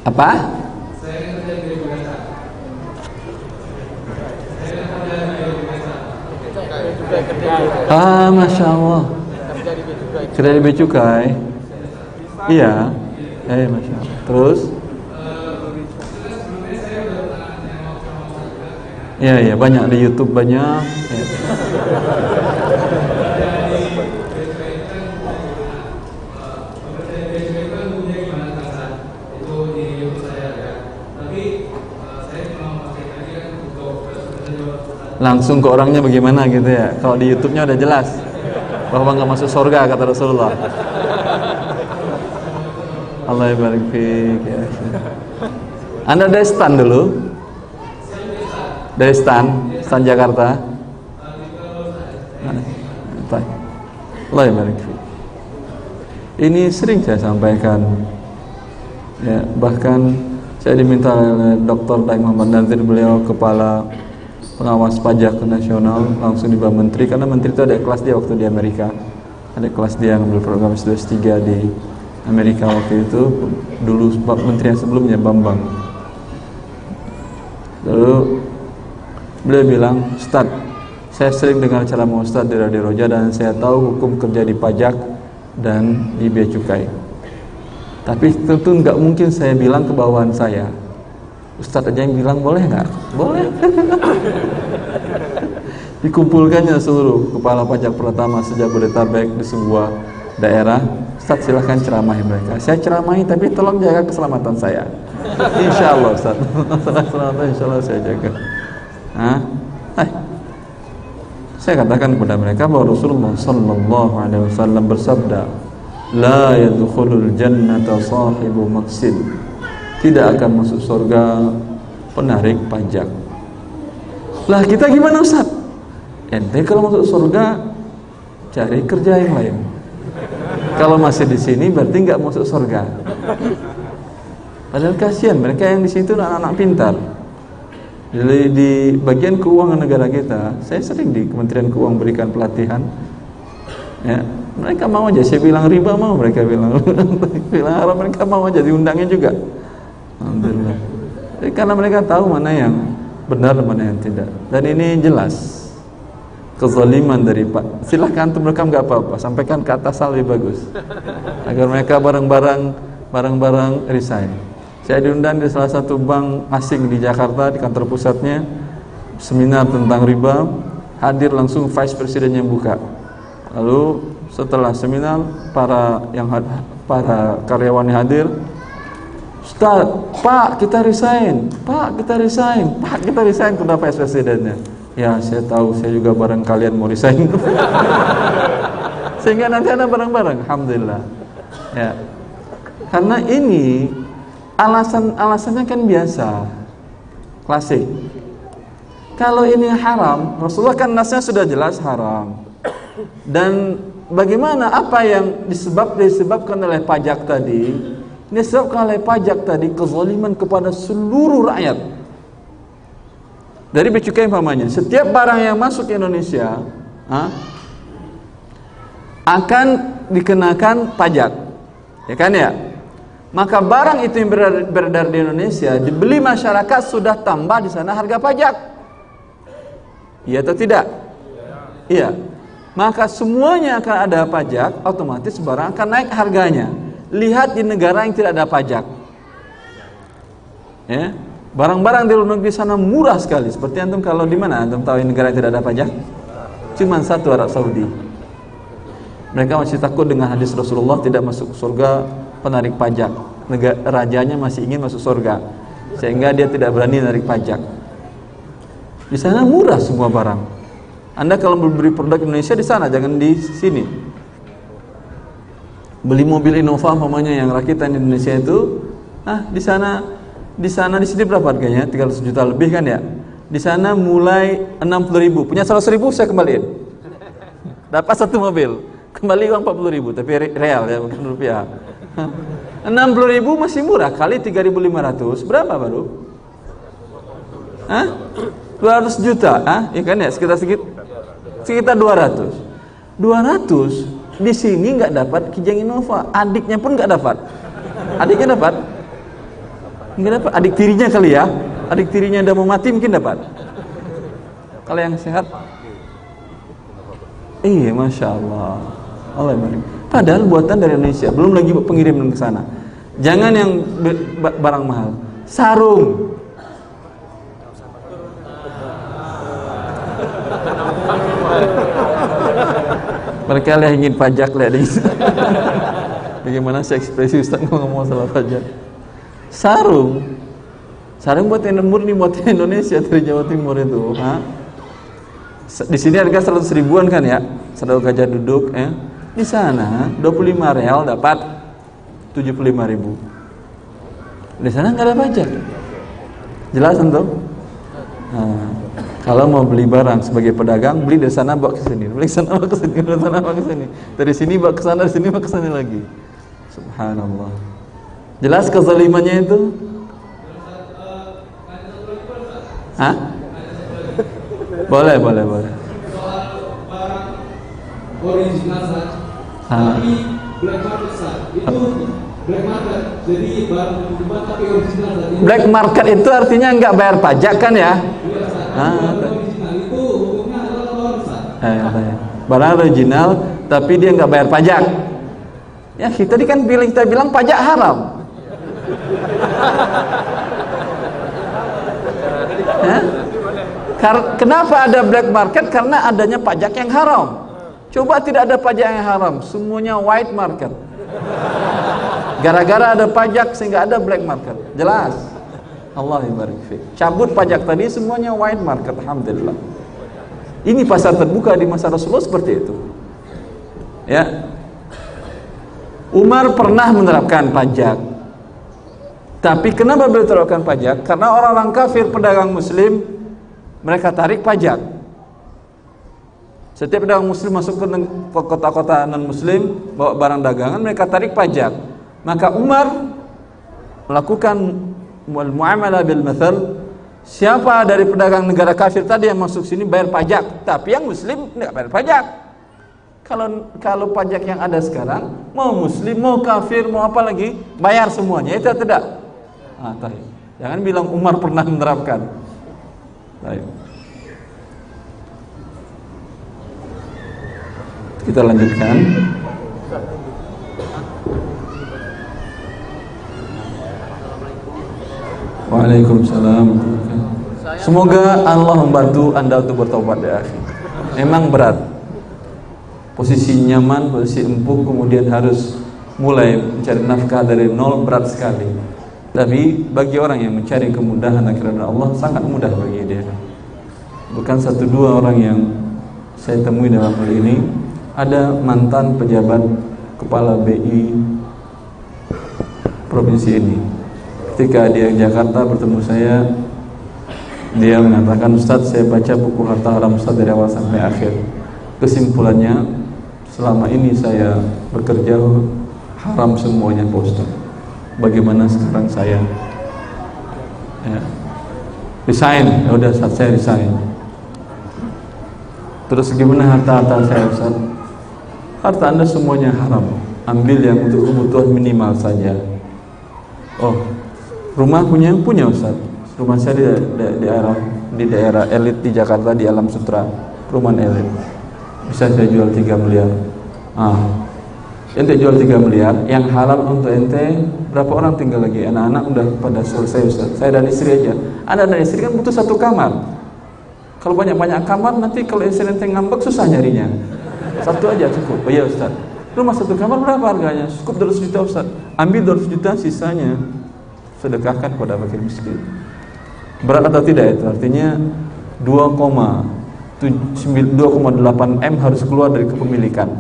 Apa? Ah, masya Allah. Kedai bea cukai. Iya. Eh, masya Allah. Terus? Iya, iya, banyak di YouTube banyak. Ya. Langsung ke orangnya bagaimana gitu ya. Kalau di YouTube-nya udah jelas bahwa nggak masuk surga kata Rasulullah. Allah ya. Anda dari stand dulu? Dari stand stand Jakarta? Allah fik. Ini sering saya sampaikan ya. Bahkan saya diminta oleh Dr. Daeng Muhammad Nazir beliau kepala pengawas pajak nasional langsung di bawah menteri karena menteri itu ada kelas dia waktu di Amerika. Ada kelas dia ngambil program S3 di Amerika waktu itu dulu menteri yang sebelumnya Bambang. Lalu beliau bilang Ustaz saya sering dengar ceramah Ustaz di Radio Roja dan saya tahu hukum kerja di pajak dan di bea cukai. Tapi tentu nggak mungkin saya bilang ke bawahan saya Ustadz aja yang bilang boleh nggak? Boleh. Dikumpulkannya seluruh kepala pajak pertama sejak Bodetabek di sebuah daerah. Ustadz silahkan ceramahi mereka. Saya ceramahi tapi tolong jaga keselamatan saya. Insya Allah Ustadz. keselamatan Insya Allah saya jaga. Hah? Hai. Saya katakan kepada mereka bahwa Rasulullah Sallallahu Alaihi Wasallam bersabda, لا يدخل jannata sahibu maksin Tidak akan masuk surga penarik pajak. Lah kita gimana Ustaz? ente kalau masuk surga cari kerja yang lain. Kalau masih di sini berarti nggak masuk surga. Padahal kasihan mereka yang di situ anak-anak pintar. Jadi di bagian keuangan negara kita saya sering di Kementerian Keuangan berikan pelatihan. Ya mereka mau aja saya bilang riba mau mereka bilang. Bilang mereka mau aja diundangnya juga alhamdulillah Jadi, karena mereka tahu mana yang benar dan mana yang tidak dan ini jelas kezaliman dari Pak. Silahkan antum rekam nggak apa-apa, sampaikan ke atas lebih bagus. Agar mereka bareng-bareng bareng-bareng resign. Saya diundang di salah satu bank asing di Jakarta di kantor pusatnya seminar tentang riba, hadir langsung vice president yang buka. Lalu setelah seminar para yang para karyawan yang hadir Ustaz, Pak kita resign, Pak kita resign, Pak kita resign. Kenapa presidennya? Ya saya tahu saya juga bareng kalian mau resign. Sehingga nanti ada bareng-bareng. Alhamdulillah. Ya. Karena ini Alasan-alasannya kan biasa. Klasik. Kalau ini haram Rasulullah kan nasnya sudah jelas haram. Dan bagaimana apa yang disebab disebabkan oleh pajak tadi Disebabkan oleh pajak tadi Kezaliman kepada seluruh rakyat dari bea cukai umpamanya, setiap barang yang masuk ke Indonesia ha, akan dikenakan pajak. Ya kan ya? Maka barang itu yang beredar, beredar di Indonesia dibeli masyarakat sudah tambah di sana harga pajak. Iya atau tidak? Iya. Maka semuanya akan ada pajak, otomatis barang akan naik harganya. Lihat di negara yang tidak ada pajak. Ya, Barang-barang di luar negeri sana murah sekali. Seperti antum kalau di mana antum tahu negara yang tidak ada pajak? Cuma satu Arab Saudi. Mereka masih takut dengan hadis Rasulullah tidak masuk surga penarik pajak. Negara rajanya masih ingin masuk surga. Sehingga dia tidak berani menarik pajak. Di sana murah semua barang. Anda kalau beli produk Indonesia di sana, jangan di sini. Beli mobil Innova umpamanya yang rakitan Indonesia itu, ah di sana di sana di sini berapa harganya? 300 juta lebih kan ya? Di sana mulai 60 ribu. Punya 100 ribu saya kembaliin. Dapat satu mobil. Kembali uang 40 ribu, tapi real ya, bukan rupiah. 60 ribu masih murah, kali 3.500, berapa baru? Hah? 200 juta, ah, ya kan ya, sekitar sekitar sekitar 200. 200 di sini nggak dapat Kijang Innova, adiknya pun nggak dapat. Adiknya dapat, Mungkin dapat adik tirinya kali ya. Adik tirinya udah mau mati mungkin dapat. Kalau yang sehat Iya, masya Allah. Allah. Padahal buatan dari Indonesia, belum lagi pengiriman ke sana. Jangan yang barang mahal. Sarung. Mereka yang ingin pajak di Bagaimana sih ekspresi Ustaz ngomong masalah pajak? sarung. Sarung buat murni buat Indonesia dari Jawa Timur itu ha? di sini harga 100 ribuan kan ya? Satu gajah duduk ya? Di sana 25 real dapat 75 ribu. Di sana nggak ada pajak. Jelas tentu nah, kalau mau beli barang sebagai pedagang beli dari sana bawa ke sini beli sana bawa ke sini dari sana bawa ke sini dari sini bawa ke sana dari sini bawa ke sini lagi subhanallah Jelas kezalimannya itu? Hah? Boleh, boleh, boleh. Original tapi black market itu black market. Jadi barang tapi original Black market itu artinya nggak bayar pajak kan ya? Ah, adalah Eh, barang original tapi dia nggak bayar pajak. Ya kita tadi kan bilang kita bilang pajak haram. Kenapa ada black market? Karena adanya pajak yang haram. Coba tidak ada pajak yang haram, semuanya white market. Gara-gara ada pajak sehingga ada black market. Jelas. Allah ibarik Cabut pajak tadi semuanya white market. Alhamdulillah. Ini pasar terbuka di masa Rasulullah seperti itu. Ya. Umar pernah menerapkan pajak tapi kenapa beliau terapkan pajak? Karena orang-orang kafir pedagang muslim mereka tarik pajak. Setiap pedagang muslim masuk ke kota-kota non-muslim bawa barang dagangan mereka tarik pajak. Maka Umar melakukan muamalah bil mathal siapa dari pedagang negara kafir tadi yang masuk sini bayar pajak, tapi yang muslim tidak bayar pajak. Kalau kalau pajak yang ada sekarang mau muslim mau kafir mau apa lagi bayar semuanya itu tidak Ah, taib. Jangan bilang Umar pernah menerapkan. Taib. kita lanjutkan Waalaikumsalam. Semoga Allah membantu anda untuk bertobat ya akhi. Memang berat. Posisi nyaman, posisi empuk Kemudian harus mulai mencari nafkah dari nol berat sekali. Tapi bagi orang yang mencari kemudahan akhirnya Allah Sangat mudah bagi dia. Bukan satu dua orang yang saya temui dalam hal ini. Ada mantan pejabat kepala BI provinsi ini ketika dia di Jakarta bertemu saya dia mengatakan Ustaz saya baca buku harta haram Ustaz dari awal sampai akhir. Kesimpulannya selama ini saya bekerja haram semuanya Ustaz bagaimana sekarang saya? Ya. resign. Ya udah saat saya resign. Terus gimana harta-harta saya Ustaz? Harta anda semuanya haram. Ambil yang untuk kebutuhan minimal saja. Oh rumah punya punya Ustaz. Rumah saya di, di, di daerah di daerah elit di Jakarta di Alam Sutra. Perumahan elit. Bisa saya jual 3 miliar. Ah. Ente jual 3 miliar yang halal untuk ente berapa orang tinggal lagi? Anak-anak udah pada selesai Ustaz. Saya dan istri aja. Anda dan istri kan butuh satu kamar. Kalau banyak-banyak kamar nanti kalau istri ente ngambek susah nyarinya. Satu aja cukup. Oh iya Ustaz. Rumah satu kamar berapa harganya? Cukup 200 juta Ustaz. Ambil 200 juta sisanya sedekahkan kepada fakir miskin. Berat atau tidak itu? Artinya 2,8 M harus keluar dari kepemilikan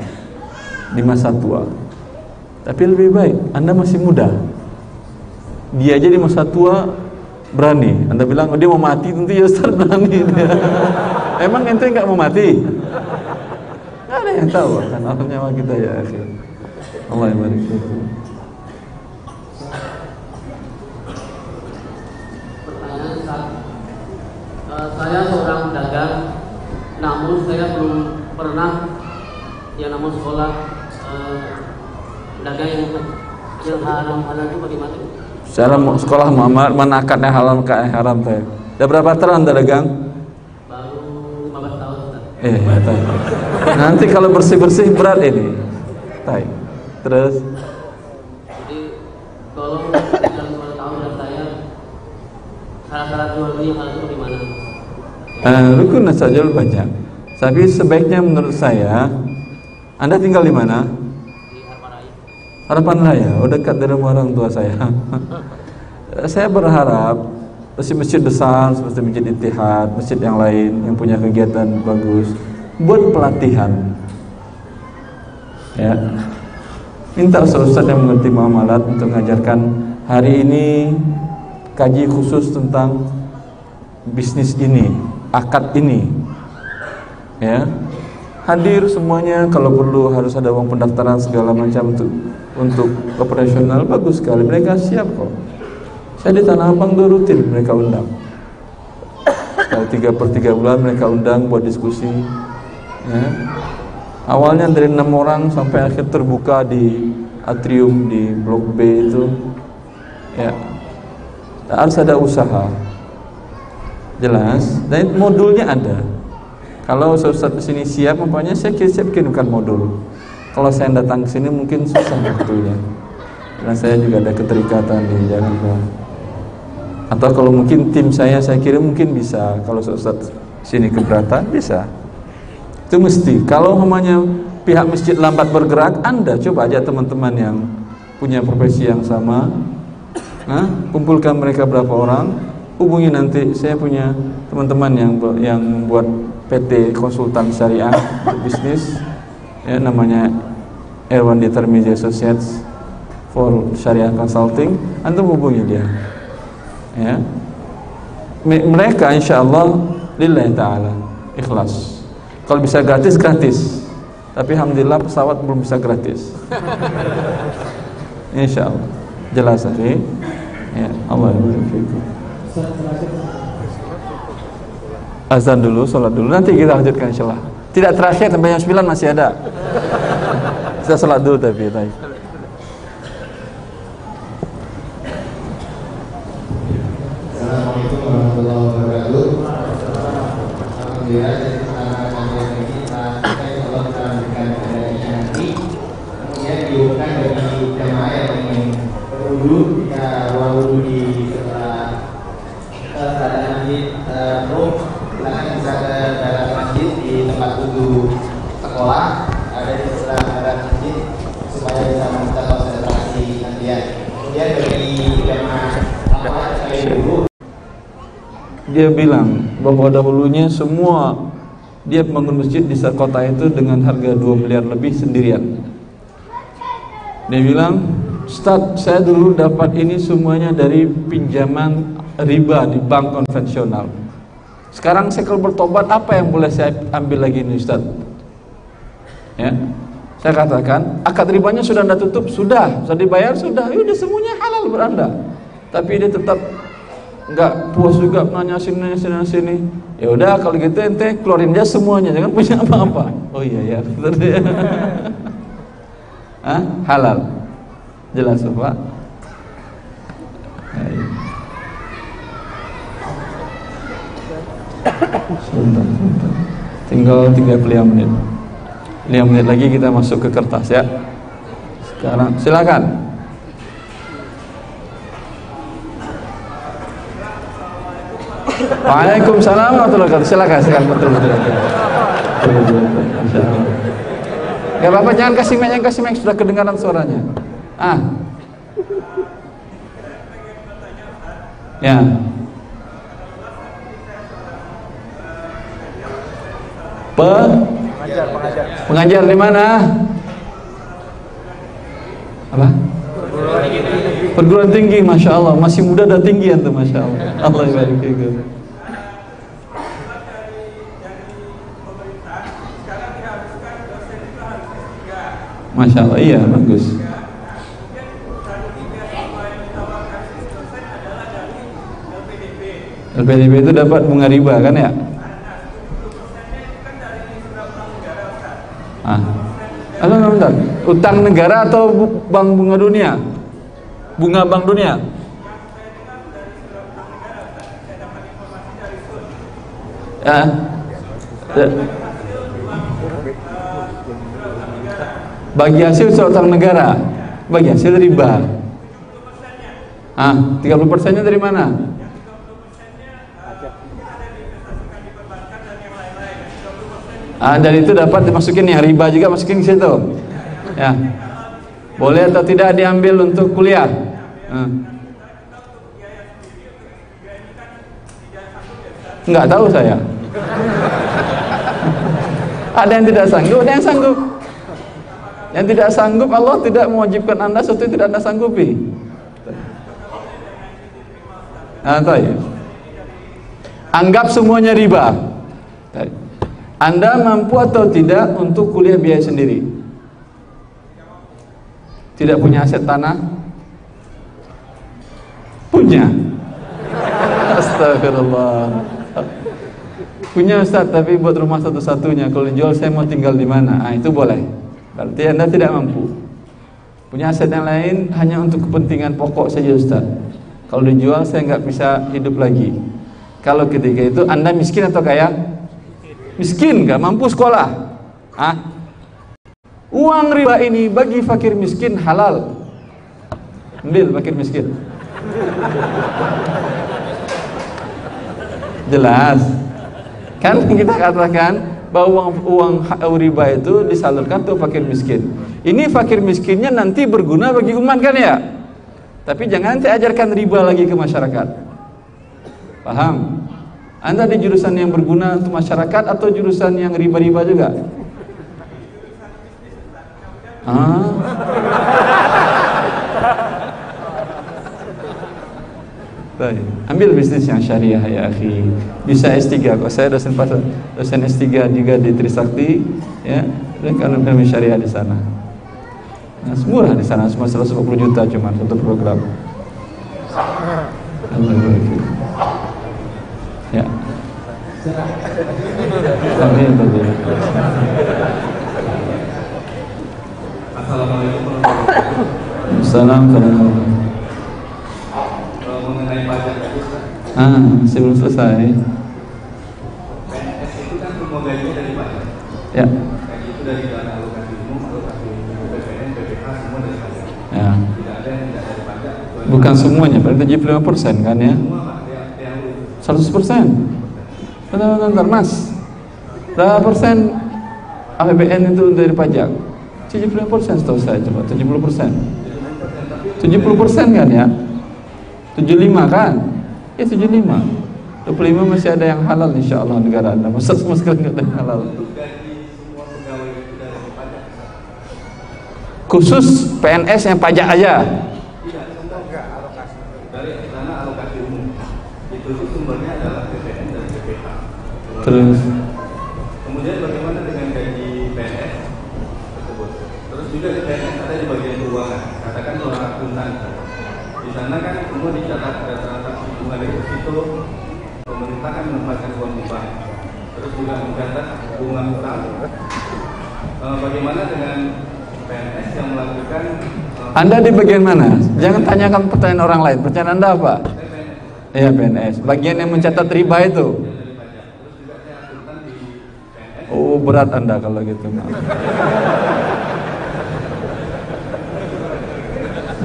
di masa tua. Tapi lebih baik anda masih muda. Dia aja di masa tua berani. Anda bilang oh, dia mau mati tentu ya Ustaz berani. Dia. emang ente nggak mau mati? Nggak ada yang tahu kan Allah nyawa kita ya akhir Allah yang saya seorang dagang namun saya belum pernah ya namun sekolah eh, dagang yang yang haram halal itu bagaimana? Secara sekolah Muhammad mana akadnya halal ke haram teh. Udah berapa tahun Anda dagang? Baru 15 tahun. Eh, ya, tahu. Nanti kalau bersih-bersih berat ini. Tai. Terus Jadi tolong dalam 15 tahun dan saya syarat-syarat jual beli hal itu bagaimana? Uh, rukun nasajul banyak. Tapi sebaiknya menurut saya Anda tinggal di mana? Harapan Raya, oh dekat dari rumah orang tua saya. saya berharap masjid-masjid besar seperti Masjid Ittihad, masjid yang lain yang punya kegiatan bagus buat pelatihan. Ya. Minta ustaz yang mengerti muamalat untuk mengajarkan hari ini kaji khusus tentang bisnis ini, akad ini. Ya. Hadir semuanya kalau perlu harus ada uang pendaftaran segala macam untuk untuk operasional bagus sekali. Mereka siap kok. Saya di Tanah Abang tuh rutin mereka undang. Kalau tiga per tiga bulan mereka undang buat diskusi. Ya. awalnya dari enam orang sampai akhir terbuka di atrium di blok B itu. Ya. Harus ada usaha jelas. Dan modulnya ada. Kalau Ustaz di sini siap umpamanya saya siap kirimkan modul. Kalau saya datang ke sini mungkin susah waktunya karena saya juga ada keterikatan di Jakarta atau kalau mungkin tim saya saya kira mungkin bisa. Kalau Ustaz sini keberatan bisa. Itu mesti. Kalau namanya pihak masjid lambat bergerak anda coba aja teman-teman yang punya profesi yang sama nah, kumpulkan mereka berapa orang hubungi nanti saya punya teman-teman yang yang buat PT konsultan syariah bisnis. Ya namanya Erwan Determine Associates for Syariah Consulting. Antum hubungi dia. Ya. Mereka insya Allah lillahi ta'ala ikhlas. Kalau bisa gratis gratis. Tapi alhamdulillah pesawat belum bisa gratis. Insya Allah jelas okay? ya Allah azan dulu sholat dulu nanti kita lanjutkan insya Allah tidak terakhir sampai jam 9 masih ada. Kita salat dulu tapi tadi. Assalamualaikum warahmatullahi wabarakatuh. Alhamdulillah jadi pertama kali ini kita kalau kita lanjutkan dia bilang bahwa dahulunya semua dia bangun masjid di kota itu dengan harga 2 miliar lebih sendirian. Dia bilang, Ustaz, saya dulu dapat ini semuanya dari pinjaman riba di bank konvensional. Sekarang saya kalau bertobat, apa yang boleh saya ambil lagi ini Ustaz? Ya, saya katakan, akad ribanya sudah anda tutup, sudah, sudah dibayar, sudah, ya semuanya halal beranda. Tapi dia tetap nggak puas juga nanya sini sini sini. Ya udah kalau gitu ente keluarin aja semuanya jangan punya apa-apa. Oh iya ya Hah? halal. Jelas pak. Sebentar, sebentar. tinggal 35 menit. 5 menit lagi kita masuk ke kertas ya. Sekarang silakan Waalaikumsalam warahmatullahi wabarakatuh. Silakan, silakan betul betul. Gak apa-apa, jangan kasih mic, jangan kasih mic sudah kedengaran suaranya. Ah. Ya. Pe pengajar, pengajar. Pengajar di mana? Apa? Perguruan tinggi, masya Allah, masih muda dan tinggi tuh, masya Allah. Allah ibarik Masya Allah, iya bagus. LPDP itu dapat bunga riba kan ya? Ah. Halo, bentar. Utang negara atau bank bunga dunia? bunga Bank Dunia? Ya. Bagi hasil seorang negara, bagi hasil riba. Ah, 30 persennya dari mana? Ah, dari itu dapat dimasukin ya riba juga masukin situ. Ya. Boleh atau tidak diambil untuk kuliah? Hmm. Enggak tahu saya. ada yang tidak sanggup, ada yang sanggup. Yang tidak sanggup Allah tidak mewajibkan Anda sesuatu yang tidak Anda sanggupi. Nah, ya. Anggap semuanya riba. Anda mampu atau tidak untuk kuliah biaya sendiri? Tidak punya aset tanah? Punya. Astagfirullah. Punya Ustaz, tapi buat rumah satu-satunya. Kalau dijual saya mau tinggal di mana? Ah, itu boleh. Berarti Anda tidak mampu. Punya aset yang lain hanya untuk kepentingan pokok saja Ustaz. Kalau dijual saya nggak bisa hidup lagi. Kalau ketika itu Anda miskin atau kaya? Miskin, nggak mampu sekolah. Ah, Uang riba ini bagi fakir miskin halal. Ambil fakir miskin. Jelas. Kan kita katakan bahwa uang, uang riba itu disalurkan untuk fakir miskin. Ini fakir miskinnya nanti berguna bagi umat kan ya? Tapi jangan nanti ajarkan riba lagi ke masyarakat. Paham? Anda di jurusan yang berguna untuk masyarakat atau jurusan yang riba-riba juga? Ah. Baik. Ambil bisnis yang syariah ya akhi. Bisa S3 kok. Saya dosen pasar, dosen S3 juga di Trisakti ya. Dan kalau kami syariah di sana. Nah, murah di sana cuma 150 juta cuma untuk program. Ya. Amin. Assalamualaikum warahmatullahi wabarakatuh. Assalamualaikum mengenai pajak Ah, masih belum selesai. PNS itu kan dari pajak. Ya. Itu dari dana alokasi umum, alokasi BPN, BPH semua dari pajak. Ya. Tidak ada yang dari pajak. Bukan semuanya, berarti 75 persen kan ya? Semua pak, yang 100 persen. Bentar, bentar, bentar, mas. Berapa persen APBN itu dari pajak? 70 persen setahu saya coba 70 persen 70 persen kan ya 75 kan ya 75 25 masih ada yang halal insya Allah negara anda. Masa sama sekali nggak ada yang halal khusus PNS yang pajak aja? Dari dana alokasi umum. Itu sumbernya adalah BPN dan BPH terus? Kemudian bagaimana dengan gaji PNS tersebut? Terus juga di PNS ada di bagian keuangan. Katakan seorang akuntan di sana kan semua dicatat bunga deposito pemerintah kan menempatkan uang bank terus juga mencatat bunga utang Eh, bagaimana dengan PNS yang melakukan eh, anda di bagian mana? Jangan tanyakan pertanyaan orang lain. Pertanyaan anda apa? Iya PNS bagian yang mencatat riba itu. Oh berat anda kalau gitu.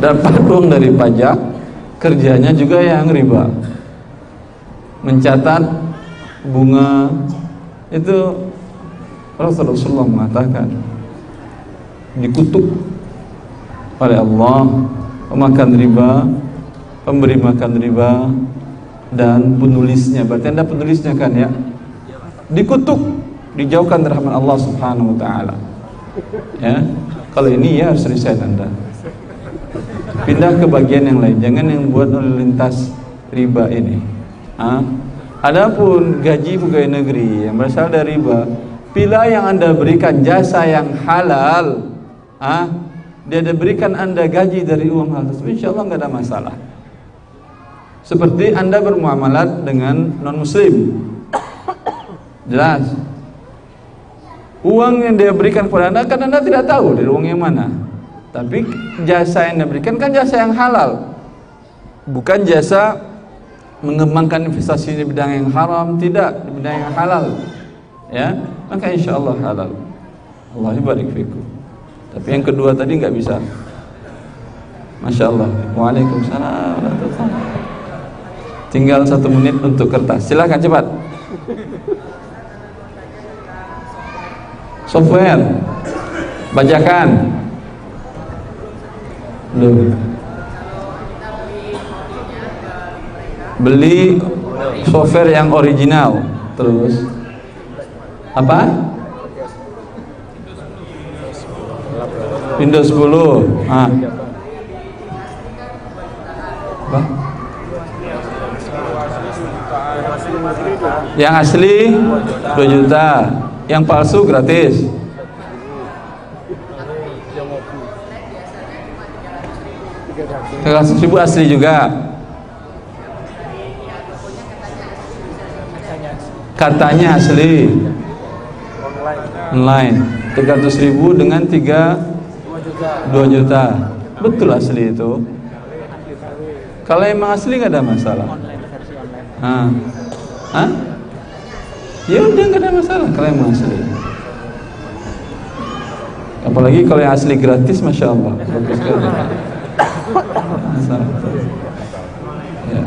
Dapat uang dari pajak kerjanya juga yang riba. Mencatat bunga. Itu Rasulullah mengatakan dikutuk oleh Allah pemakan riba pemberi makan riba dan penulisnya. Berarti anda penulisnya kan ya? Dikutuk dijauhkan rahmat Allah subhanahu wa ta'ala. Ya? Kalau ini ya harus resign anda pindah ke bagian yang lain. Jangan yang buat oleh lintas riba ini. Ha? adapun gaji pegawai negeri yang berasal dari riba bila yang anda berikan jasa yang halal ha? dia ada berikan anda gaji dari uang hal tersebut insya Allah nggak ada masalah. Seperti anda bermuamalat dengan non muslim jelas? Uang yang dia berikan kepada anda kan anda tidak tahu dari uang yang mana tapi jasa yang diberikan kan jasa yang halal. Bukan jasa mengembangkan investasi di bidang yang haram, tidak, di bidang yang halal. Ya, maka insya Allah halal. Allah barik fikum. Tapi yang kedua tadi nggak bisa. Masya Allah. Waalaikumsalam. Tinggal satu menit untuk kertas. Silahkan cepat. Software. Bajakan. Belum. Beli software yang original. Terus apa? Windows 10. Ah. Apa? Yang asli 2 juta, yang palsu gratis. Tiga ribu asli juga. Katanya asli. Online. Tiga ratus ribu dengan tiga dua juta. Betul asli itu. Kalau emang asli nggak ada masalah. Hah? Hah? Ya udah nggak ada masalah kalau emang asli. Apalagi kalau yang asli gratis, masya Allah. Ya.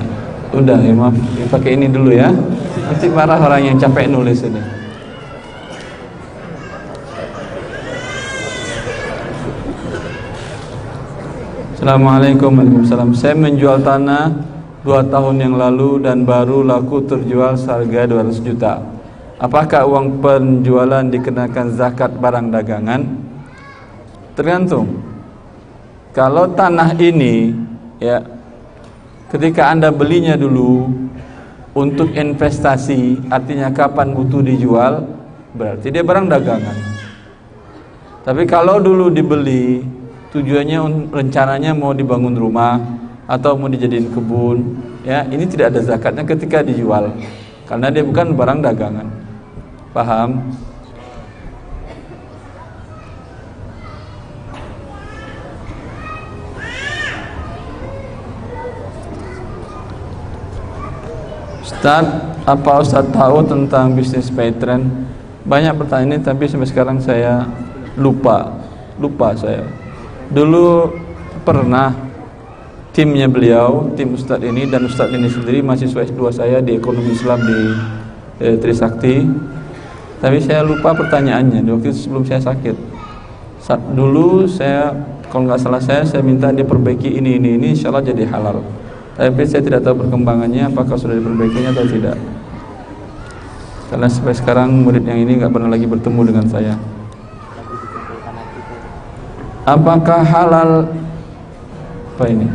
Udah ya maaf, ya, pakai ini dulu ya. Nanti marah orang yang capek nulis ini. Assalamualaikum Waalaikumsalam Saya menjual tanah dua tahun yang lalu dan baru laku terjual seharga 200 juta Apakah uang penjualan dikenakan zakat barang dagangan? Tergantung Kalau tanah ini ya ketika Anda belinya dulu untuk investasi, artinya kapan butuh dijual, berarti dia barang dagangan. Tapi kalau dulu dibeli tujuannya rencananya mau dibangun rumah atau mau dijadiin kebun, ya ini tidak ada zakatnya ketika dijual karena dia bukan barang dagangan. Paham? Ustaz, apa Ustaz tahu tentang bisnis trend? Banyak pertanyaan ini tapi sampai sekarang saya lupa. Lupa saya. Dulu pernah timnya beliau, tim Ustaz ini dan Ustaz ini sendiri mahasiswa S2 saya di Ekonomi Islam di eh, Trisakti. Tapi saya lupa pertanyaannya di waktu sebelum saya sakit. Saat dulu saya kalau nggak salah saya saya minta dia perbaiki ini ini ini insya Allah jadi halal. Tapi saya tidak tahu perkembangannya apakah sudah diperbaikinya atau tidak. Karena sampai sekarang murid yang ini nggak pernah lagi bertemu dengan saya. Apakah halal apa ini?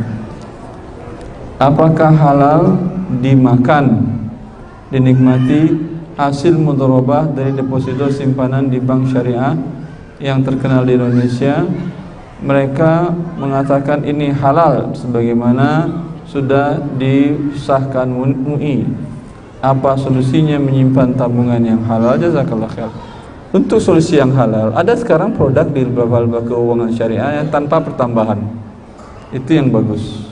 Apakah halal dimakan, dinikmati hasil mudharabah dari deposito simpanan di bank syariah yang terkenal di Indonesia? Mereka mengatakan ini halal sebagaimana sudah disahkan MUI. Apa solusinya menyimpan tabungan yang halal? Jazakallah khair. Untuk solusi yang halal, ada sekarang produk di beberapa lembaga keuangan syariah yang tanpa pertambahan. Itu yang bagus.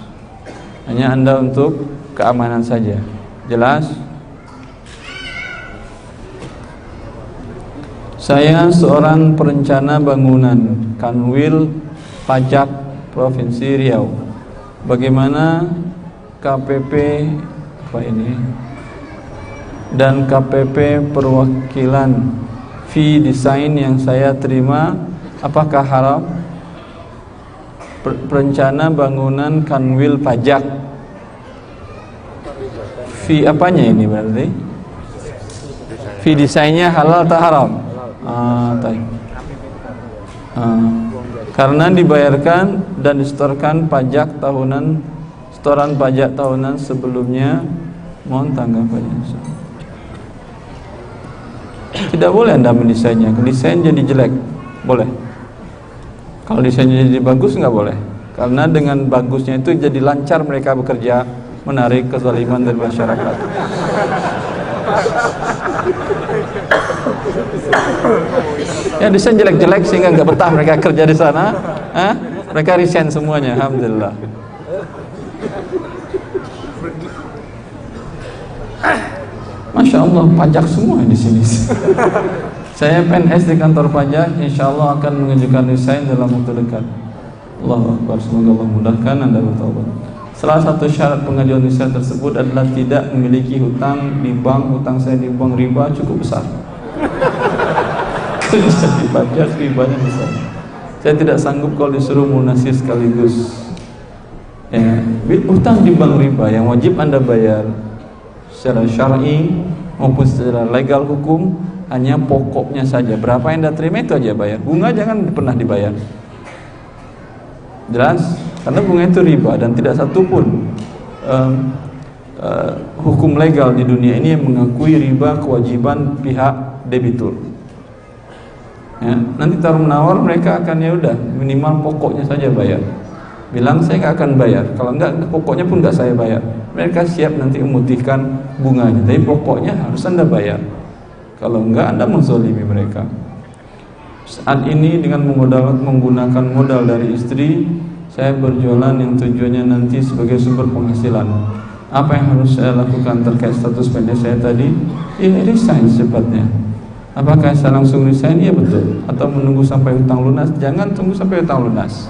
Hanya Anda untuk keamanan saja. Jelas? Saya seorang perencana bangunan Kanwil Pajak Provinsi Riau. Bagaimana KPP apa ini? Dan KPP perwakilan fee desain yang saya terima apakah haram? Perencana bangunan kanwil pajak. Fee apanya ini berarti? Fee desainnya halal atau haram? Ah, ah, karena dibayarkan dan disetorkan pajak tahunan setoran pajak tahunan sebelumnya mohon tanggapannya tidak boleh anda mendesainnya. Desain jadi jelek boleh. Kalau desainnya jadi bagus nggak boleh. Karena dengan bagusnya itu jadi lancar mereka bekerja menarik kezaliman dari masyarakat. Ya desain jelek-jelek sehingga nggak betah mereka kerja di sana. Hah? mereka resign semuanya alhamdulillah Masya Allah pajak semua di sini. Saya PNS di kantor pajak, insya Allah akan mengajukan desain dalam waktu dekat. Allah Akbar, semoga Allah mudahkan Anda bertobat. Salah satu syarat pengajuan desain tersebut adalah tidak memiliki hutang di bank, hutang saya di bank riba cukup besar. Itu bisa dipajak ribanya besar. Saya tidak sanggup kalau disuruh munasir sekaligus. Ya, hutang di bank riba yang wajib Anda bayar secara syar'i maupun secara legal hukum hanya pokoknya saja. Berapa yang anda terima itu aja bayar. Bunga jangan pernah dibayar. Jelas? Karena bunga itu riba dan tidak satu pun um, uh, hukum legal di dunia ini yang mengakui riba kewajiban pihak debitur. Ya, nanti taruh menawar mereka akan ya udah minimal pokoknya saja bayar bilang saya nggak akan bayar. Kalau enggak pokoknya pun nggak saya bayar. Mereka siap nanti memutihkan bunganya. Tapi pokoknya harus anda bayar. Kalau enggak anda menzolimi mereka. Saat ini dengan menggunakan modal dari istri saya berjualan yang tujuannya nanti sebagai sumber penghasilan. Apa yang harus saya lakukan terkait status pendek saya tadi? Ya resign secepatnya apakah saya langsung resign? Iya betul. Atau menunggu sampai hutang lunas? Jangan tunggu sampai hutang lunas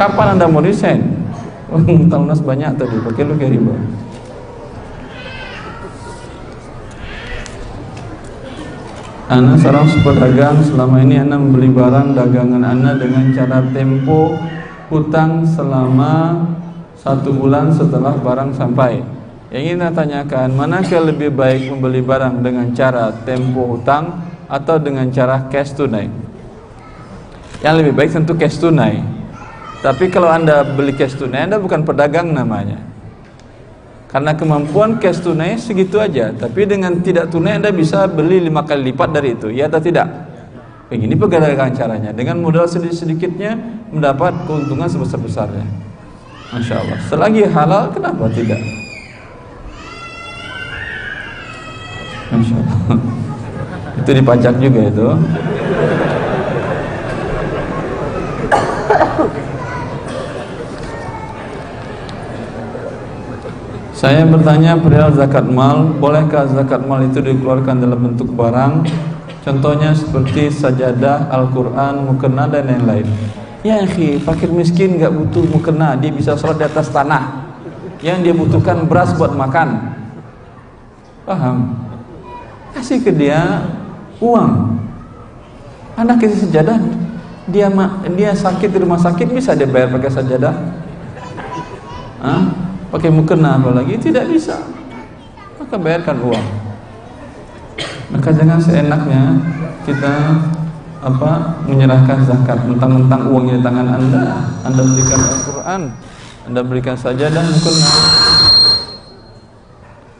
Kapan Anda mau resign? Hutang lunas banyak tadi, pakai lu kayak riba. Ana seorang pedagang selama ini Ana membeli barang dagangan Ana dengan cara tempo hutang selama satu bulan setelah barang sampai. Yang ingin saya tanyakan, manakah lebih baik membeli barang dengan cara tempo hutang atau dengan cara cash tunai? Yang lebih baik tentu cash tunai. Tapi kalau Anda beli cash tunai, Anda bukan pedagang namanya. Karena kemampuan cash tunai segitu aja, tapi dengan tidak tunai Anda bisa beli lima kali lipat dari itu, ya atau tidak? Begini pegangan caranya, dengan modal sedikit-sedikitnya mendapat keuntungan sebesar-besarnya. Masya Allah. Selagi halal, kenapa tidak? Masya Allah. itu dipajak juga itu. Saya bertanya perihal zakat mal, bolehkah zakat mal itu dikeluarkan dalam bentuk barang? Contohnya seperti sajadah, Al-Quran, mukena dan lain-lain. Ya akhi, fakir miskin gak butuh mukena, dia bisa sholat di atas tanah. Yang dia butuhkan beras buat makan. Paham? Kasih ke dia uang. Anak kasih sajadah, dia dia sakit di rumah sakit bisa dia bayar pakai sajadah Hah? Pakai mukena apalagi tidak bisa. Maka bayarkan uang. Maka jangan seenaknya kita apa menyerahkan zakat mentang-mentang uangnya di tangan anda. Anda berikan Al-Quran anda berikan saja dan mukena.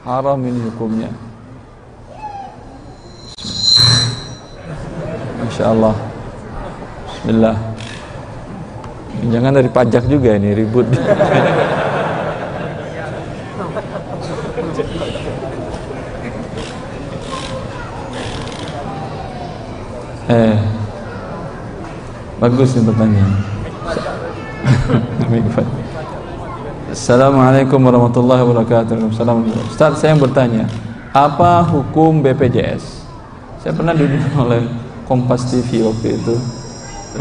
Haram ini hukumnya. Masya Allah. Bismillah. Jangan dari pajak juga ini ribut Eh Bagus nih pertanyaan Assalamualaikum warahmatullahi wabarakatuh. Assalamualaikum Ustaz saya bertanya Apa hukum BPJS Saya pernah diundang oleh Kompas TV waktu itu.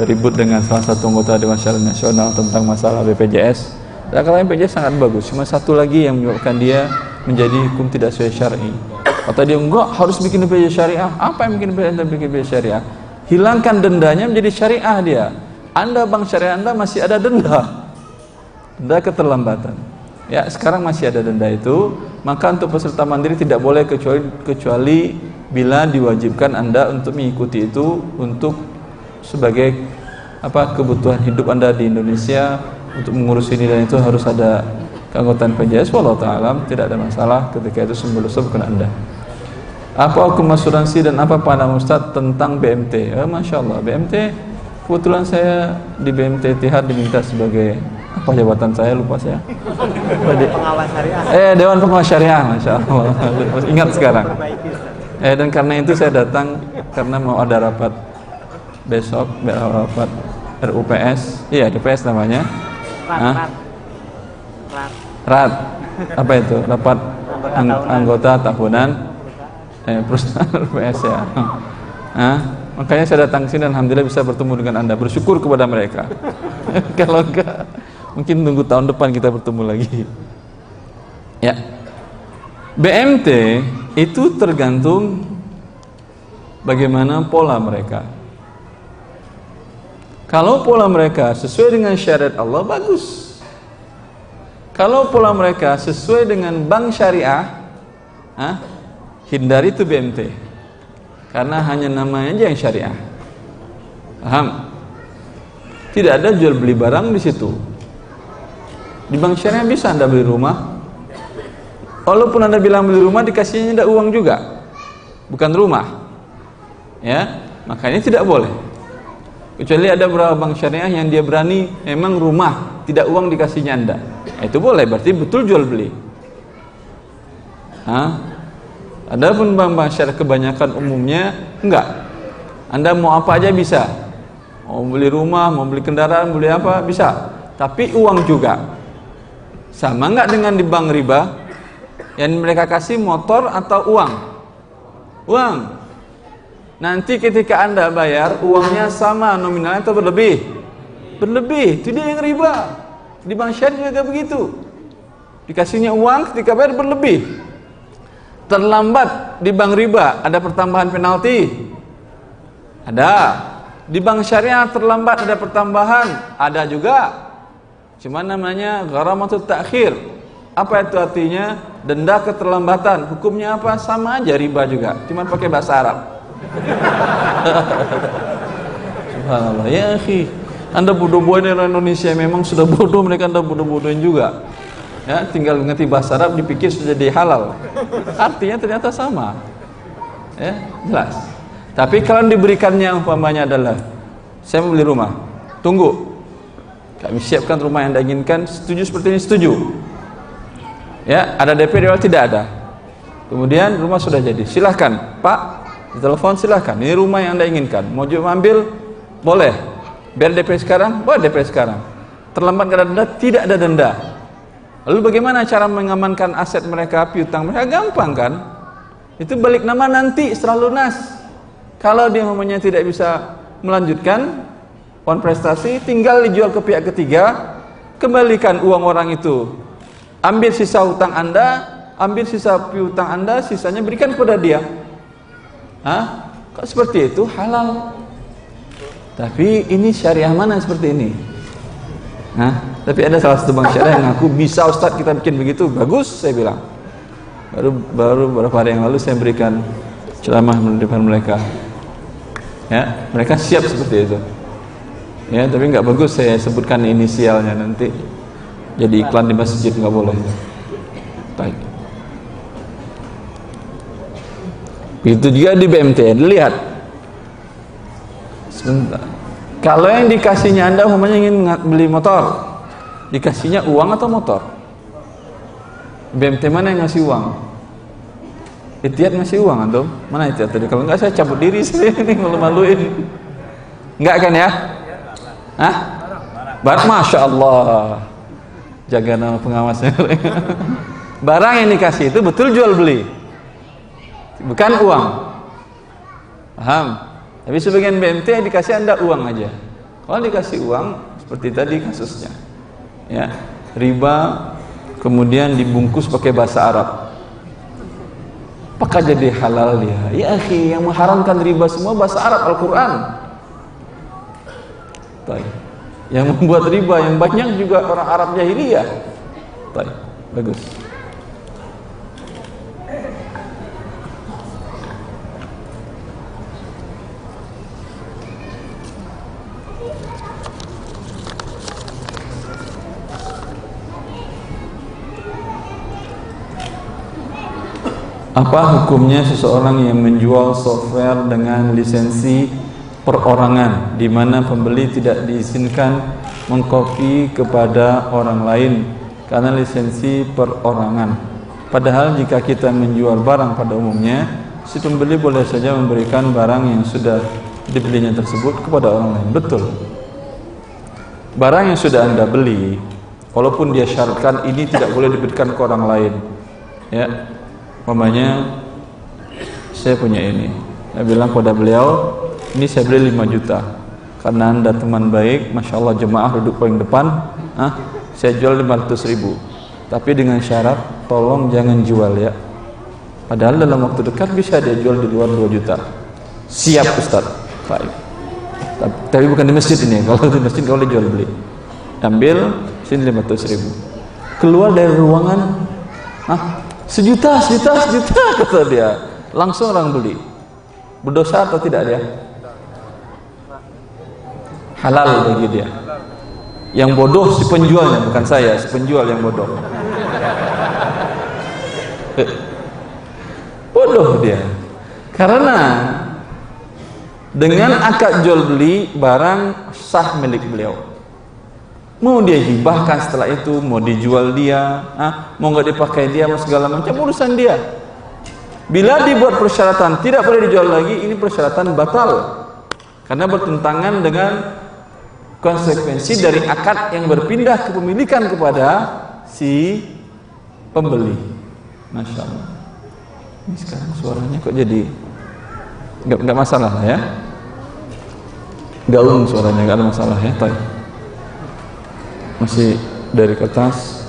Ribut dengan salah satu anggota Dewan Syariah Nasional Tentang masalah BPJS Dan kalau BPJS sangat bagus Cuma satu lagi yang menyebabkan dia Menjadi hukum tidak sesuai syar'i. Kata dia enggak harus bikin BPJS syariah. Apa yang bikin BPJS syariah hilangkan dendanya menjadi syariah dia. Anda bank syariah anda masih ada denda. Denda keterlambatan. Ya sekarang masih ada denda itu. Maka untuk peserta mandiri tidak boleh kecuali kecuali bila diwajibkan anda untuk mengikuti itu untuk sebagai apa kebutuhan hidup anda di Indonesia. Untuk mengurus ini dan itu harus ada keanggotaan PJS walau ta'alam tidak ada masalah ketika itu dosa bukan anda apa hukum asuransi dan apa pandangan Ustaz tentang BMT? Eh, Masya Allah, BMT kebetulan saya di BMT Tihad diminta sebagai apa jabatan saya lupa saya. Pengawas syariah. Eh Dewan Pengawas Syariah, Masya Allah. Ingat sekarang. Eh dan karena itu saya datang karena mau ada rapat besok rapat RUPS, iya RUPS namanya. Rat, Hah? rat. Rat. Apa itu? Rapat ang- anggota tahunan eh, perusahaan ya. Nah, makanya saya datang sini dan alhamdulillah bisa bertemu dengan Anda. Bersyukur kepada mereka. Kalau enggak mungkin tunggu tahun depan kita bertemu lagi. Ya. BMT itu tergantung bagaimana pola mereka. Kalau pola mereka sesuai dengan syariat Allah bagus. Kalau pola mereka sesuai dengan bank syariah, ah, hindari itu BMT karena hanya namanya aja yang syariah. Paham? Tidak ada jual beli barang di situ. Di bank syariah bisa anda beli rumah. Walaupun anda bilang beli rumah dikasihnya tidak uang juga. Bukan rumah. Ya? Makanya tidak boleh. Kecuali ada beberapa bank syariah yang dia berani memang rumah tidak uang dikasihnya anda. Itu boleh berarti betul jual beli. Hah? Adapun bank-bank syariah kebanyakan umumnya enggak. Anda mau apa aja bisa. Mau beli rumah, mau beli kendaraan, beli apa bisa. Tapi uang juga. Sama enggak dengan di bank riba? Yang mereka kasih motor atau uang? Uang. Nanti ketika Anda bayar, uangnya sama nominalnya atau berlebih? Berlebih. Itu dia yang riba. Di bank syariah juga begitu. Dikasihnya uang ketika bayar berlebih terlambat di bank riba. Ada pertambahan penalti? Ada. Di bank syariah terlambat ada pertambahan? Ada juga. Cuma namanya gharamatut takhir. Apa itu artinya? Denda keterlambatan. Hukumnya apa? Sama aja riba juga. Cuma pakai bahasa Arab. Subhanallah. Ya akhi. Anda bodoh-bodohin Indonesia. Memang sudah bodoh mereka anda bodoh-bodohin juga ya tinggal mengerti bahasa Arab dipikir sudah jadi halal. Artinya ternyata sama. Ya jelas. Tapi kalau diberikannya umpamanya adalah saya mau beli rumah tunggu. Kami siapkan rumah yang anda inginkan setuju seperti ini setuju. Ya ada DP di tidak ada. Kemudian rumah sudah jadi silahkan pak telepon silahkan. Ini rumah yang anda inginkan. Mau juga ambil? Boleh. Biar DP sekarang? Boleh DP sekarang. Terlambat karena denda? Tidak ada denda Lalu bagaimana cara mengamankan aset mereka, piutang mereka? Gampang kan? Itu balik nama nanti setelah lunas. Kalau dia namanya tidak bisa melanjutkan uang prestasi, tinggal dijual ke pihak ketiga, kembalikan uang orang itu. Ambil sisa hutang Anda, ambil sisa piutang Anda, sisanya berikan kepada dia. Hah? Kok seperti itu? Halal. Tapi ini syariah mana seperti ini? Hah? Tapi ada salah satu bank syariah yang ngaku bisa Ustaz kita bikin begitu. Bagus saya bilang. Baru baru beberapa hari yang lalu saya berikan ceramah di depan mereka. Ya, mereka siap seperti itu. Ya, tapi nggak bagus saya sebutkan inisialnya nanti jadi iklan di masjid nggak boleh. Baik. Itu juga di BMTN. Lihat. Sebentar. Kalau yang dikasihnya Anda umpamanya ingin beli motor, dikasihnya uang atau motor? BMT mana yang ngasih uang? Itiat ngasih uang antum? Mana Itiat tadi? Kalau enggak saya cabut diri sini ini malu-maluin. Enggak kan ya? Hah? Barang Masya Allah Jaga nama pengawasnya Barang yang dikasih itu betul jual beli Bukan uang Paham? Tapi sebagian BMT dikasih anda uang aja Kalau dikasih uang Seperti tadi kasusnya ya Riba Kemudian dibungkus pakai bahasa Arab Apakah jadi halal dia? Ya akhi, yang mengharamkan riba semua bahasa Arab Al-Quran. Yang membuat riba yang banyak juga orang Arab jahiliyah. Baik, bagus. Apa hukumnya seseorang yang menjual software dengan lisensi perorangan di mana pembeli tidak diizinkan mengkopi kepada orang lain karena lisensi perorangan. Padahal jika kita menjual barang pada umumnya, si pembeli boleh saja memberikan barang yang sudah dibelinya tersebut kepada orang lain. Betul. Barang yang sudah Anda beli, walaupun dia syaratkan ini tidak boleh diberikan ke orang lain. Ya. Umpamanya saya punya ini. Saya bilang kepada beliau, ini saya beli 5 juta. Karena anda teman baik Masya Allah jemaah duduk paling depan ah, saya jual 500 ribu. Tapi dengan syarat tolong jangan jual ya. Padahal dalam waktu dekat bisa dia jual di luar 2 juta. Siap Ustaz. Baik. Tapi, tapi bukan di masjid ini. Kalau di masjid kalau jual beli. Ambil sini 500 ribu. Keluar dari ruangan ah, sejuta sejuta sejuta kata dia. Langsung orang beli. Berdosa atau tidak dia? Halal bagi dia. Yang bodoh si penjualnya bukan saya si penjual yang bodoh. Eh, bodoh dia. Karena dengan akad jual beli barang sah milik beliau mau dia hibahkan setelah itu mau dijual dia ah, mau nggak dipakai dia mau segala macam urusan dia bila dibuat persyaratan tidak boleh dijual lagi ini persyaratan batal karena bertentangan dengan konsekuensi dari akad yang berpindah kepemilikan kepada si pembeli. Masya Allah. Ini sekarang suaranya kok jadi nggak nggak masalah lah ya? Gaung suaranya nggak ada masalah ya, Tay. Masih dari kertas.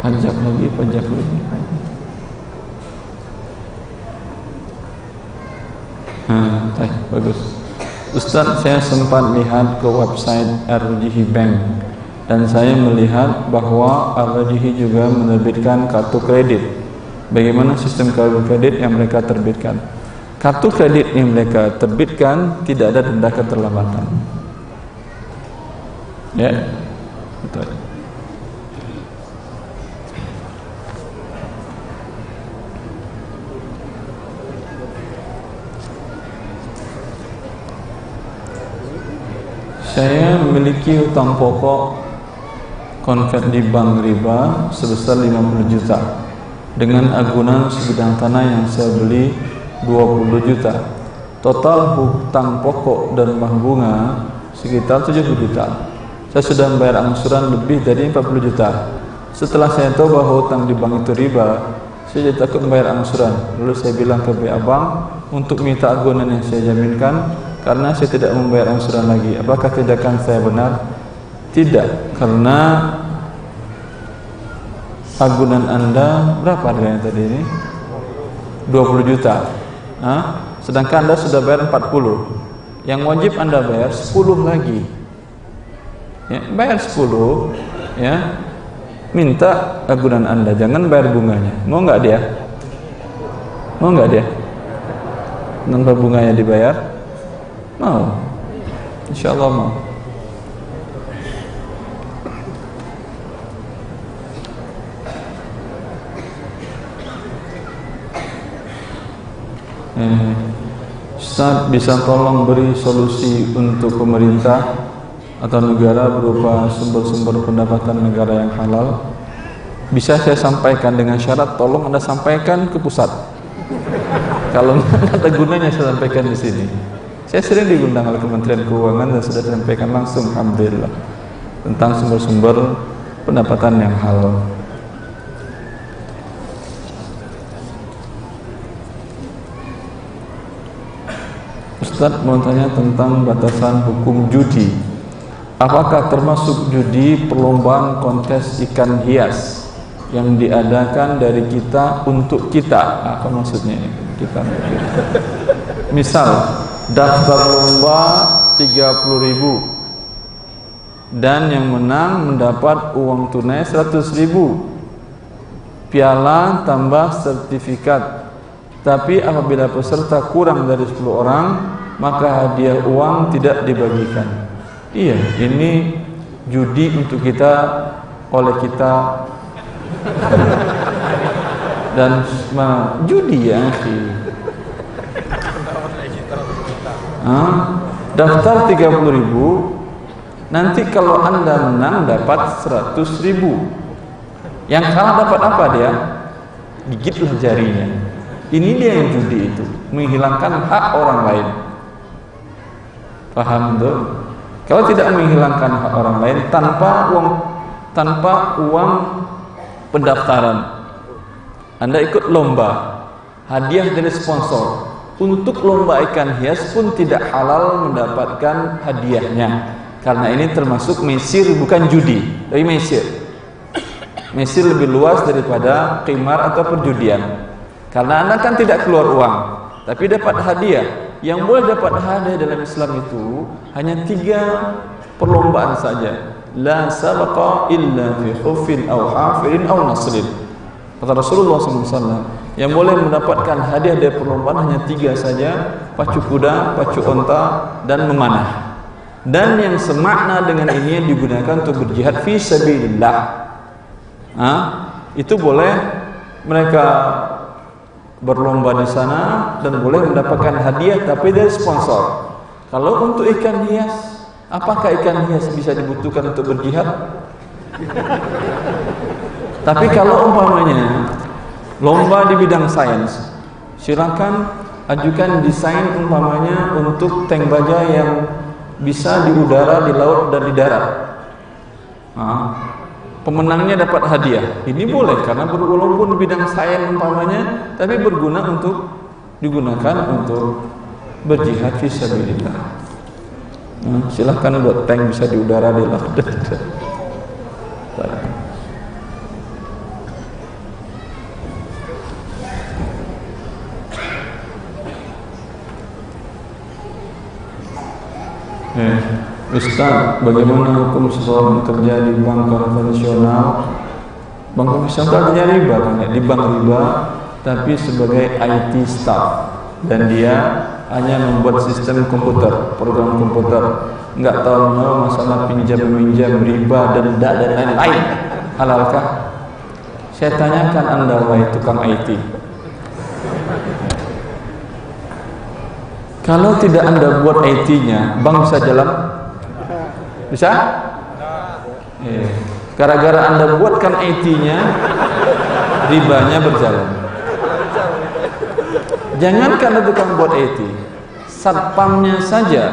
Pajak lagi, pajak lagi. Hmm, baik, bagus. Ustaz, saya sempat lihat ke website RJH Bank dan saya melihat bahwa RJH juga menerbitkan kartu kredit. Bagaimana sistem kartu kredit yang mereka terbitkan? Kartu kredit yang mereka terbitkan tidak ada denda keterlambatan. Ya, betul. Saya memiliki utang pokok konvert di bank riba sebesar 50 juta dengan agunan sebidang tanah yang saya beli 20 juta. Total hutang pokok dan bank bunga sekitar 70 juta. Saya sudah membayar angsuran lebih dari 40 juta. Setelah saya tahu bahwa hutang di bank itu riba, Saya jadi takut membayar angsuran. Lalu saya bilang ke pihak bank untuk minta agunan yang saya jaminkan karena saya tidak membayar angsuran lagi. Apakah tindakan saya benar? Tidak, karena agunan Anda berapa harganya tadi ini? 20 juta. Hah? Sedangkan Anda sudah bayar 40. Yang wajib Anda bayar 10 lagi. Ya, bayar 10 ya. Minta agunan Anda, jangan bayar bunganya. Mau enggak dia? Mau enggak dia? Tanpa bunganya dibayar? Mau. Insyaallah mau. Eh, bisa tolong beri solusi untuk pemerintah atau negara berupa sumber-sumber pendapatan negara yang halal bisa saya sampaikan dengan syarat tolong anda sampaikan ke pusat kalau nggak ada gunanya saya sampaikan di sini saya sering diundang oleh Kementerian Keuangan dan sudah sampaikan langsung Alhamdulillah tentang sumber-sumber pendapatan yang halal Ustaz mau tanya tentang batasan hukum judi. Apakah termasuk judi perlombaan kontes ikan hias yang diadakan dari kita untuk kita? Apa maksudnya ini? Kita kita. Misal daftar lomba 30 ribu. Dan yang menang mendapat uang tunai 100 ribu. Piala tambah sertifikat. Tapi apabila peserta kurang dari 10 orang maka hadiah uang tidak dibagikan. Iya ini judi untuk kita oleh kita. Dan judi ya akhi Ah, daftar 30 ribu nanti kalau anda menang dapat 100 ribu. Yang kalah dapat apa dia? Gigitlah jarinya. Ini dia yang judi itu menghilangkan hak orang lain. Paham tuh kalau tidak menghilangkan hak orang lain tanpa uang tanpa uang pendaftaran anda ikut lomba hadiah dari sponsor untuk lomba ikan hias pun tidak halal mendapatkan hadiahnya. Karena ini termasuk mesir bukan judi. Tapi mesir. Mesir lebih luas daripada qimar atau perjudian. Karena anda kan tidak keluar uang tapi dapat hadiah. Yang boleh dapat hadiah dalam Islam itu hanya tiga perlombaan saja. La sabaqa illa fi khufin aw hafirin aw nasrin. Kata Rasulullah SAW yang boleh mendapatkan hadiah dari perlombaan hanya tiga saja pacu kuda, pacu onta dan memanah. Dan yang semakna dengan ini digunakan untuk berjihad fi sabilillah. Ha? itu boleh mereka berlomba di sana dan boleh mendapatkan hadiah tapi dari sponsor. Kalau untuk ikan hias apakah ikan hias bisa dibutuhkan untuk berjihad? Tapi kalau umpamanya lomba di bidang sains. Silakan ajukan desain umpamanya untuk tank baja yang bisa di udara, di laut dan di darat. Nah, pemenangnya dapat hadiah. Ini boleh karena walaupun bidang sains umpamanya tapi berguna untuk digunakan untuk berjihad fisabilillah. Nah, silahkan buat tank bisa di udara di laut. dan di darat Eh, Ustaz, bagaimana hukum seseorang bekerja di bank konvensional? Bank konvensional artinya riba kan ya? Di bank riba, tapi sebagai IT staff dan dia hanya membuat sistem komputer, program komputer, nggak tahu mau masalah pinjam meminjam riba dan dan lain-lain. Halalkah? Saya tanyakan anda wahai tukang IT. Kalau tidak anda buat IT-nya, bank bisa jalan? Bisa? Eh, Gara-gara anda buatkan IT-nya, ribanya berjalan. Jangankan anda tukang buat IT, satpamnya saja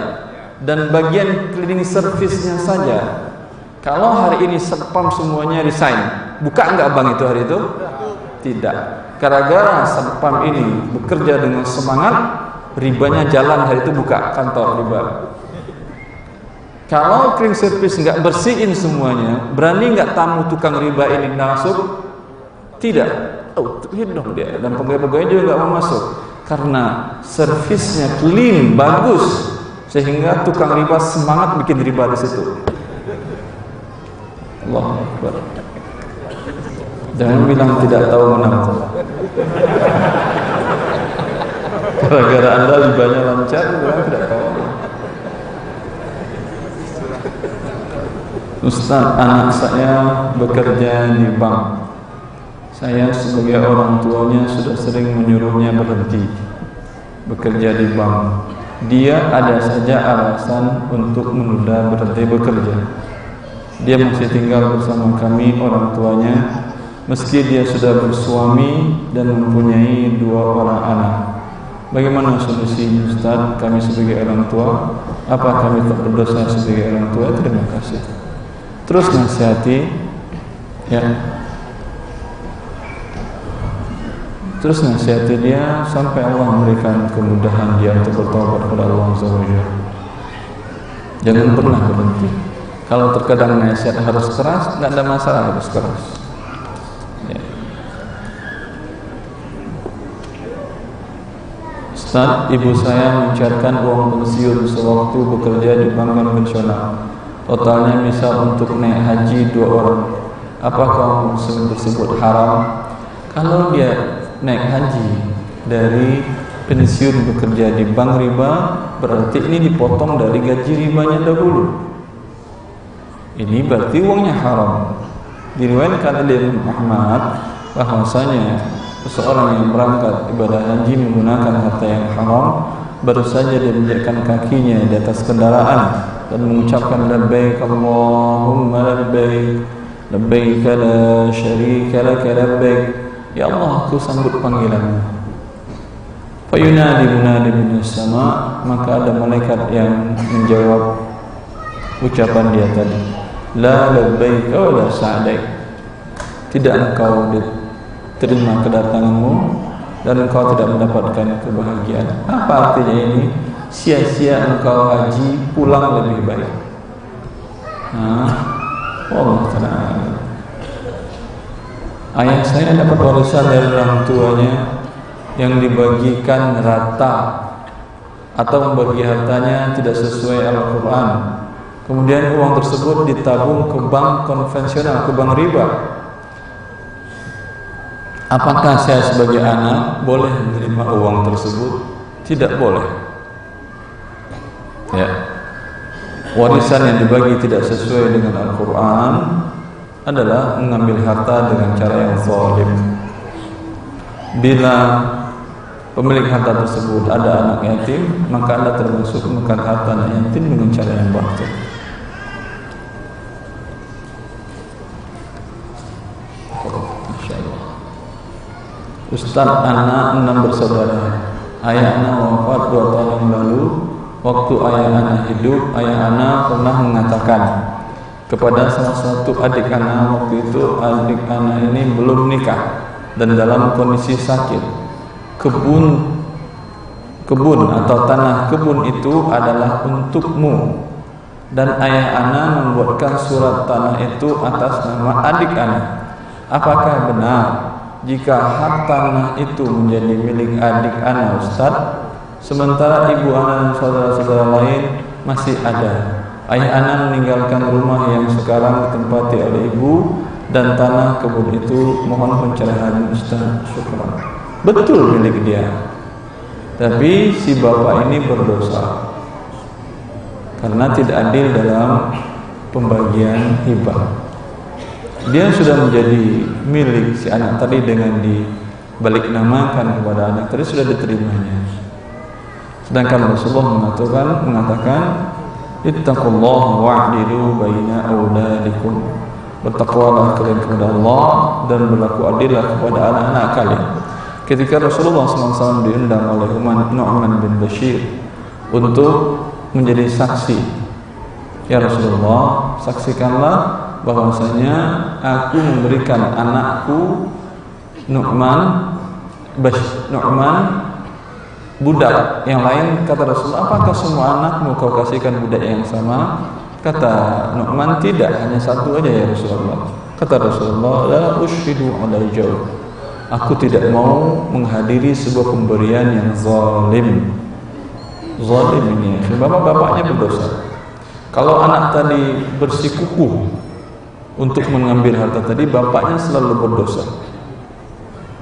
dan bagian cleaning service-nya saja. Kalau hari ini satpam semuanya resign, buka enggak bank itu hari itu? Tidak. gara-gara satpam ini bekerja dengan semangat ribanya jalan hari itu buka kantor riba. Kalau clean service nggak bersihin semuanya berani nggak tamu tukang riba ini masuk? Tidak. Oh hidung dia. Dan pegawai-pegawai juga nggak mau masuk. Karena servisnya clean bagus. Sehingga tukang riba semangat bikin riba di situ. Allah Akbar. Jangan bilang tidak tahu menang gara-gara anda ribanya lancar bilang tidak tahu Ustaz, anak saya bekerja di bank. Saya sebagai orang tuanya sudah sering menyuruhnya berhenti bekerja di bank. Dia ada saja alasan untuk menunda berhenti bekerja. Dia masih tinggal bersama kami orang tuanya meski dia sudah bersuami dan mempunyai dua orang anak. Bagaimana solusi Ustaz? Kami sebagai orang tua? Apa kami tak berdosa sebagai orang tua? Terima kasih. Terus nasihati ya. Terus nasihati dia sampai Allah memberikan kemudahan dia untuk bertobat kepada Allah SWT jangan pernah berhenti. Kalau terkadang nasihat harus keras tidak ada masalah harus keras Ustaz, ibu saya mencairkan uang pensiun sewaktu bekerja di bank konvensional totalnya misal untuk naik haji dua orang. Apakah muslim tersebut haram? Kalau dia naik haji dari pensiun bekerja di bank riba berarti ini dipotong dari gaji ribanya dahulu. Ini berarti uangnya haram. Diriwayatkan oleh Muhammad bahwasanya seseorang yang berangkat ibadah haji menggunakan harta yang haram baru saja dia menjadikan kakinya di atas kendaraan dan mengucapkan labbaik Allahumma labbaik labbaik la syarika lak labbaik. Ya Allah aku sambut panggilanmu. Fayunadi munadi min sama maka ada malaikat yang menjawab ucapan dia tadi. La labbaik wa la sa'daik. Tidak engkau diterima kedatanganmu dan engkau tidak mendapatkan kebahagiaan apa artinya ini sia-sia engkau haji pulang lebih baik. Nah, Allah Taala. Ayah saya dapat warisan dari orang tuanya yang dibagikan rata atau membagi hartanya tidak sesuai Al-Quran. Kemudian uang tersebut ditabung ke bank konvensional, ke bank riba. Apakah saya sebagai anak boleh menerima uang tersebut? Tidak boleh. Ya. Warisan yang dibagi tidak sesuai dengan Al-Quran adalah mengambil harta dengan cara yang zalim bila pemilik harta tersebut ada anak yatim maka anda termasuk memakan harta anak yatim dengan cara yang batil Ustaz anak enam bersaudara Ayah anak wafat dua tahun yang lalu waktu ayah anak hidup, ayah anak pernah mengatakan kepada salah satu adik anak waktu itu adik anak ini belum nikah dan dalam kondisi sakit. Kebun kebun atau tanah kebun itu adalah untukmu dan ayah anak membuatkan surat tanah itu atas nama adik anak. Apakah benar jika hak tanah itu menjadi milik adik anak Ustaz? Sementara ibu anak dan saudara-saudara lain masih ada. Ayah anak meninggalkan rumah yang sekarang ditempati oleh ibu dan tanah kebun itu mohon pencerahan Ustaz syukran. Betul milik dia. Tapi si bapak ini berdosa karena tidak adil dalam pembagian hibah. Dia sudah menjadi milik si anak tadi dengan dibalik namakan kepada anak tadi sudah diterimanya. Sedangkan Rasulullah mengatakan mengatakan ittaqullaha wa'dilu baina auladikum. Bertakwalah kalian kepada Allah dan berlaku adillah kepada anak-anak kalian. Ketika Rasulullah SAW diundang oleh Uman Nu'man bin Bashir untuk menjadi saksi, ya Rasulullah, saksikanlah bahwasanya aku memberikan anakku Nu'man Bash Nu'man budak yang lain. Kata Rasulullah apakah semua anakmu kau kasihkan budak yang sama? Kata Nu'man tidak hanya satu aja ya Rasulullah. Kata Rasulullah la ushidu ala jauh. Aku tidak mau menghadiri sebuah pemberian yang zalim. Zalim ini bapak-bapaknya berdosa. Kalau anak tadi bersikukuh untuk mengambil harta tadi bapaknya selalu berdosa.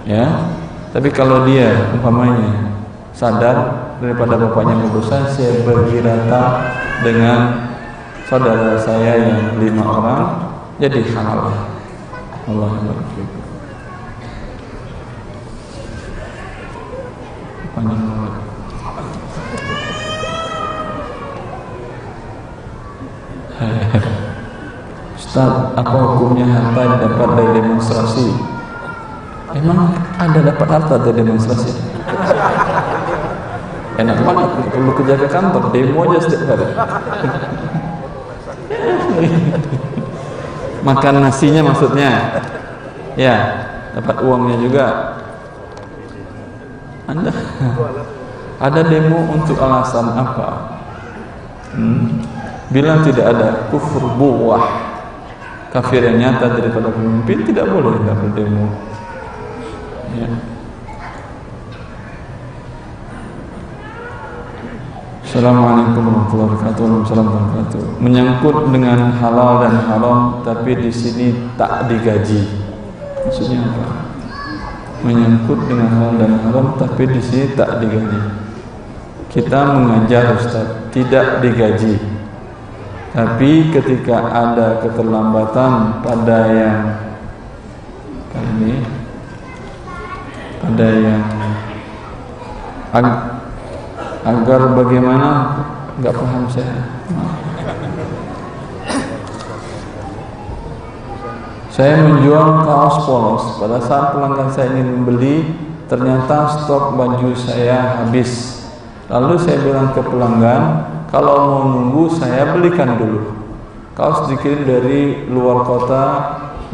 Ya tapi kalau dia umpamanya sadar daripada bapaknya berdosa saya bagi rata dengan saudara saya yang lima orang jadi halal. Allah panjang banget Ustaz, apa hukumnya harta dapat dari demonstrasi? Emang ada dapat harta dari demonstrasi? enak banget perlu kerja ke kantor demo aja setiap hari makan nasinya maksudnya ya dapat uangnya juga anda ada demo untuk alasan apa hmm? bilang tidak ada kufur buah kafir yang nyata daripada pemimpin tidak boleh dapat demo ya Assalamualaikum warahmatullahi wabarakatuh. Waalaikumsalam warahmatullahi wabarakatuh. Menyangkut dengan halal dan haram, tapi di sini tak digaji. Maksudnya apa? Menyangkut dengan halal dan haram, tapi di sini tak digaji. Kita mengajar Ustaz, tidak digaji. Tapi ketika ada keterlambatan pada yang kali pada yang agar bagaimana nggak paham saya. Saya menjual kaos polos. Pada saat pelanggan saya ingin membeli ternyata stok baju saya habis. Lalu saya bilang ke pelanggan kalau mau nunggu saya belikan dulu. Kaos dikirim dari luar kota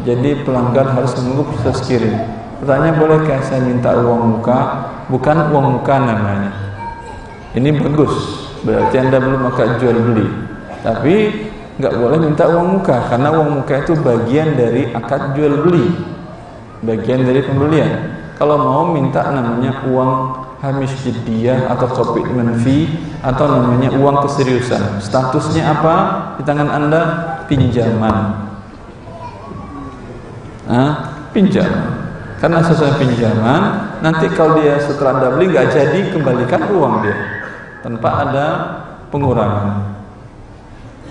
jadi pelanggan harus menunggu proses kirim. Pertanyaan bolehkah saya minta uang muka? Bukan uang muka namanya. Ini bagus berarti anda belum akan jual beli. Tapi nggak boleh minta uang muka karena uang muka itu bagian dari akad jual beli bagian dari pembelian. Kalau mau minta namanya uang hamish jiddiyah atau komitmen fee atau namanya uang keseriusan. Statusnya apa? Di tangan anda pinjaman. Ah, pinjaman. Karena sesuai pinjaman nanti kalau dia setelah anda beli nggak jadi kembalikan uang dia. Tanpa ada pengurangan.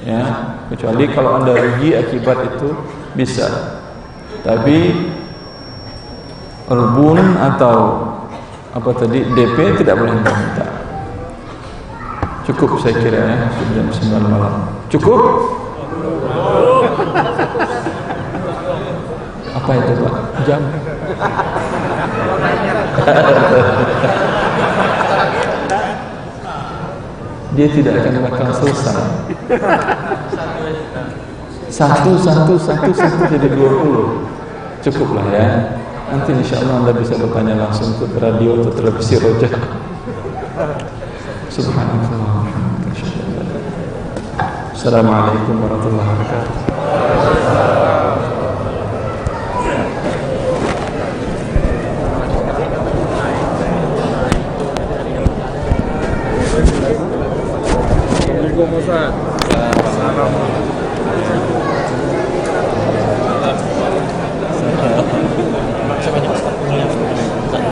Ya kecuali kalau anda rugi akibat itu bisa. Tapi rebun atau apa tadi? DP tidak boleh minta. Cukup saya kira ya jam 9 malam. Cukup? Apa itu pak? Jam? Dia tidak akan bakal selesai. Satu satu satu satu jadi dua puluh. Cukuplah ya Nanti insya Allah Anda bisa bertanya langsung ke radio atau televisi roja. Subhanallah. Assalamualaikum warahmatullahi wabarakatuh. Assalamualaikum Ustaz. Assalamualaikum.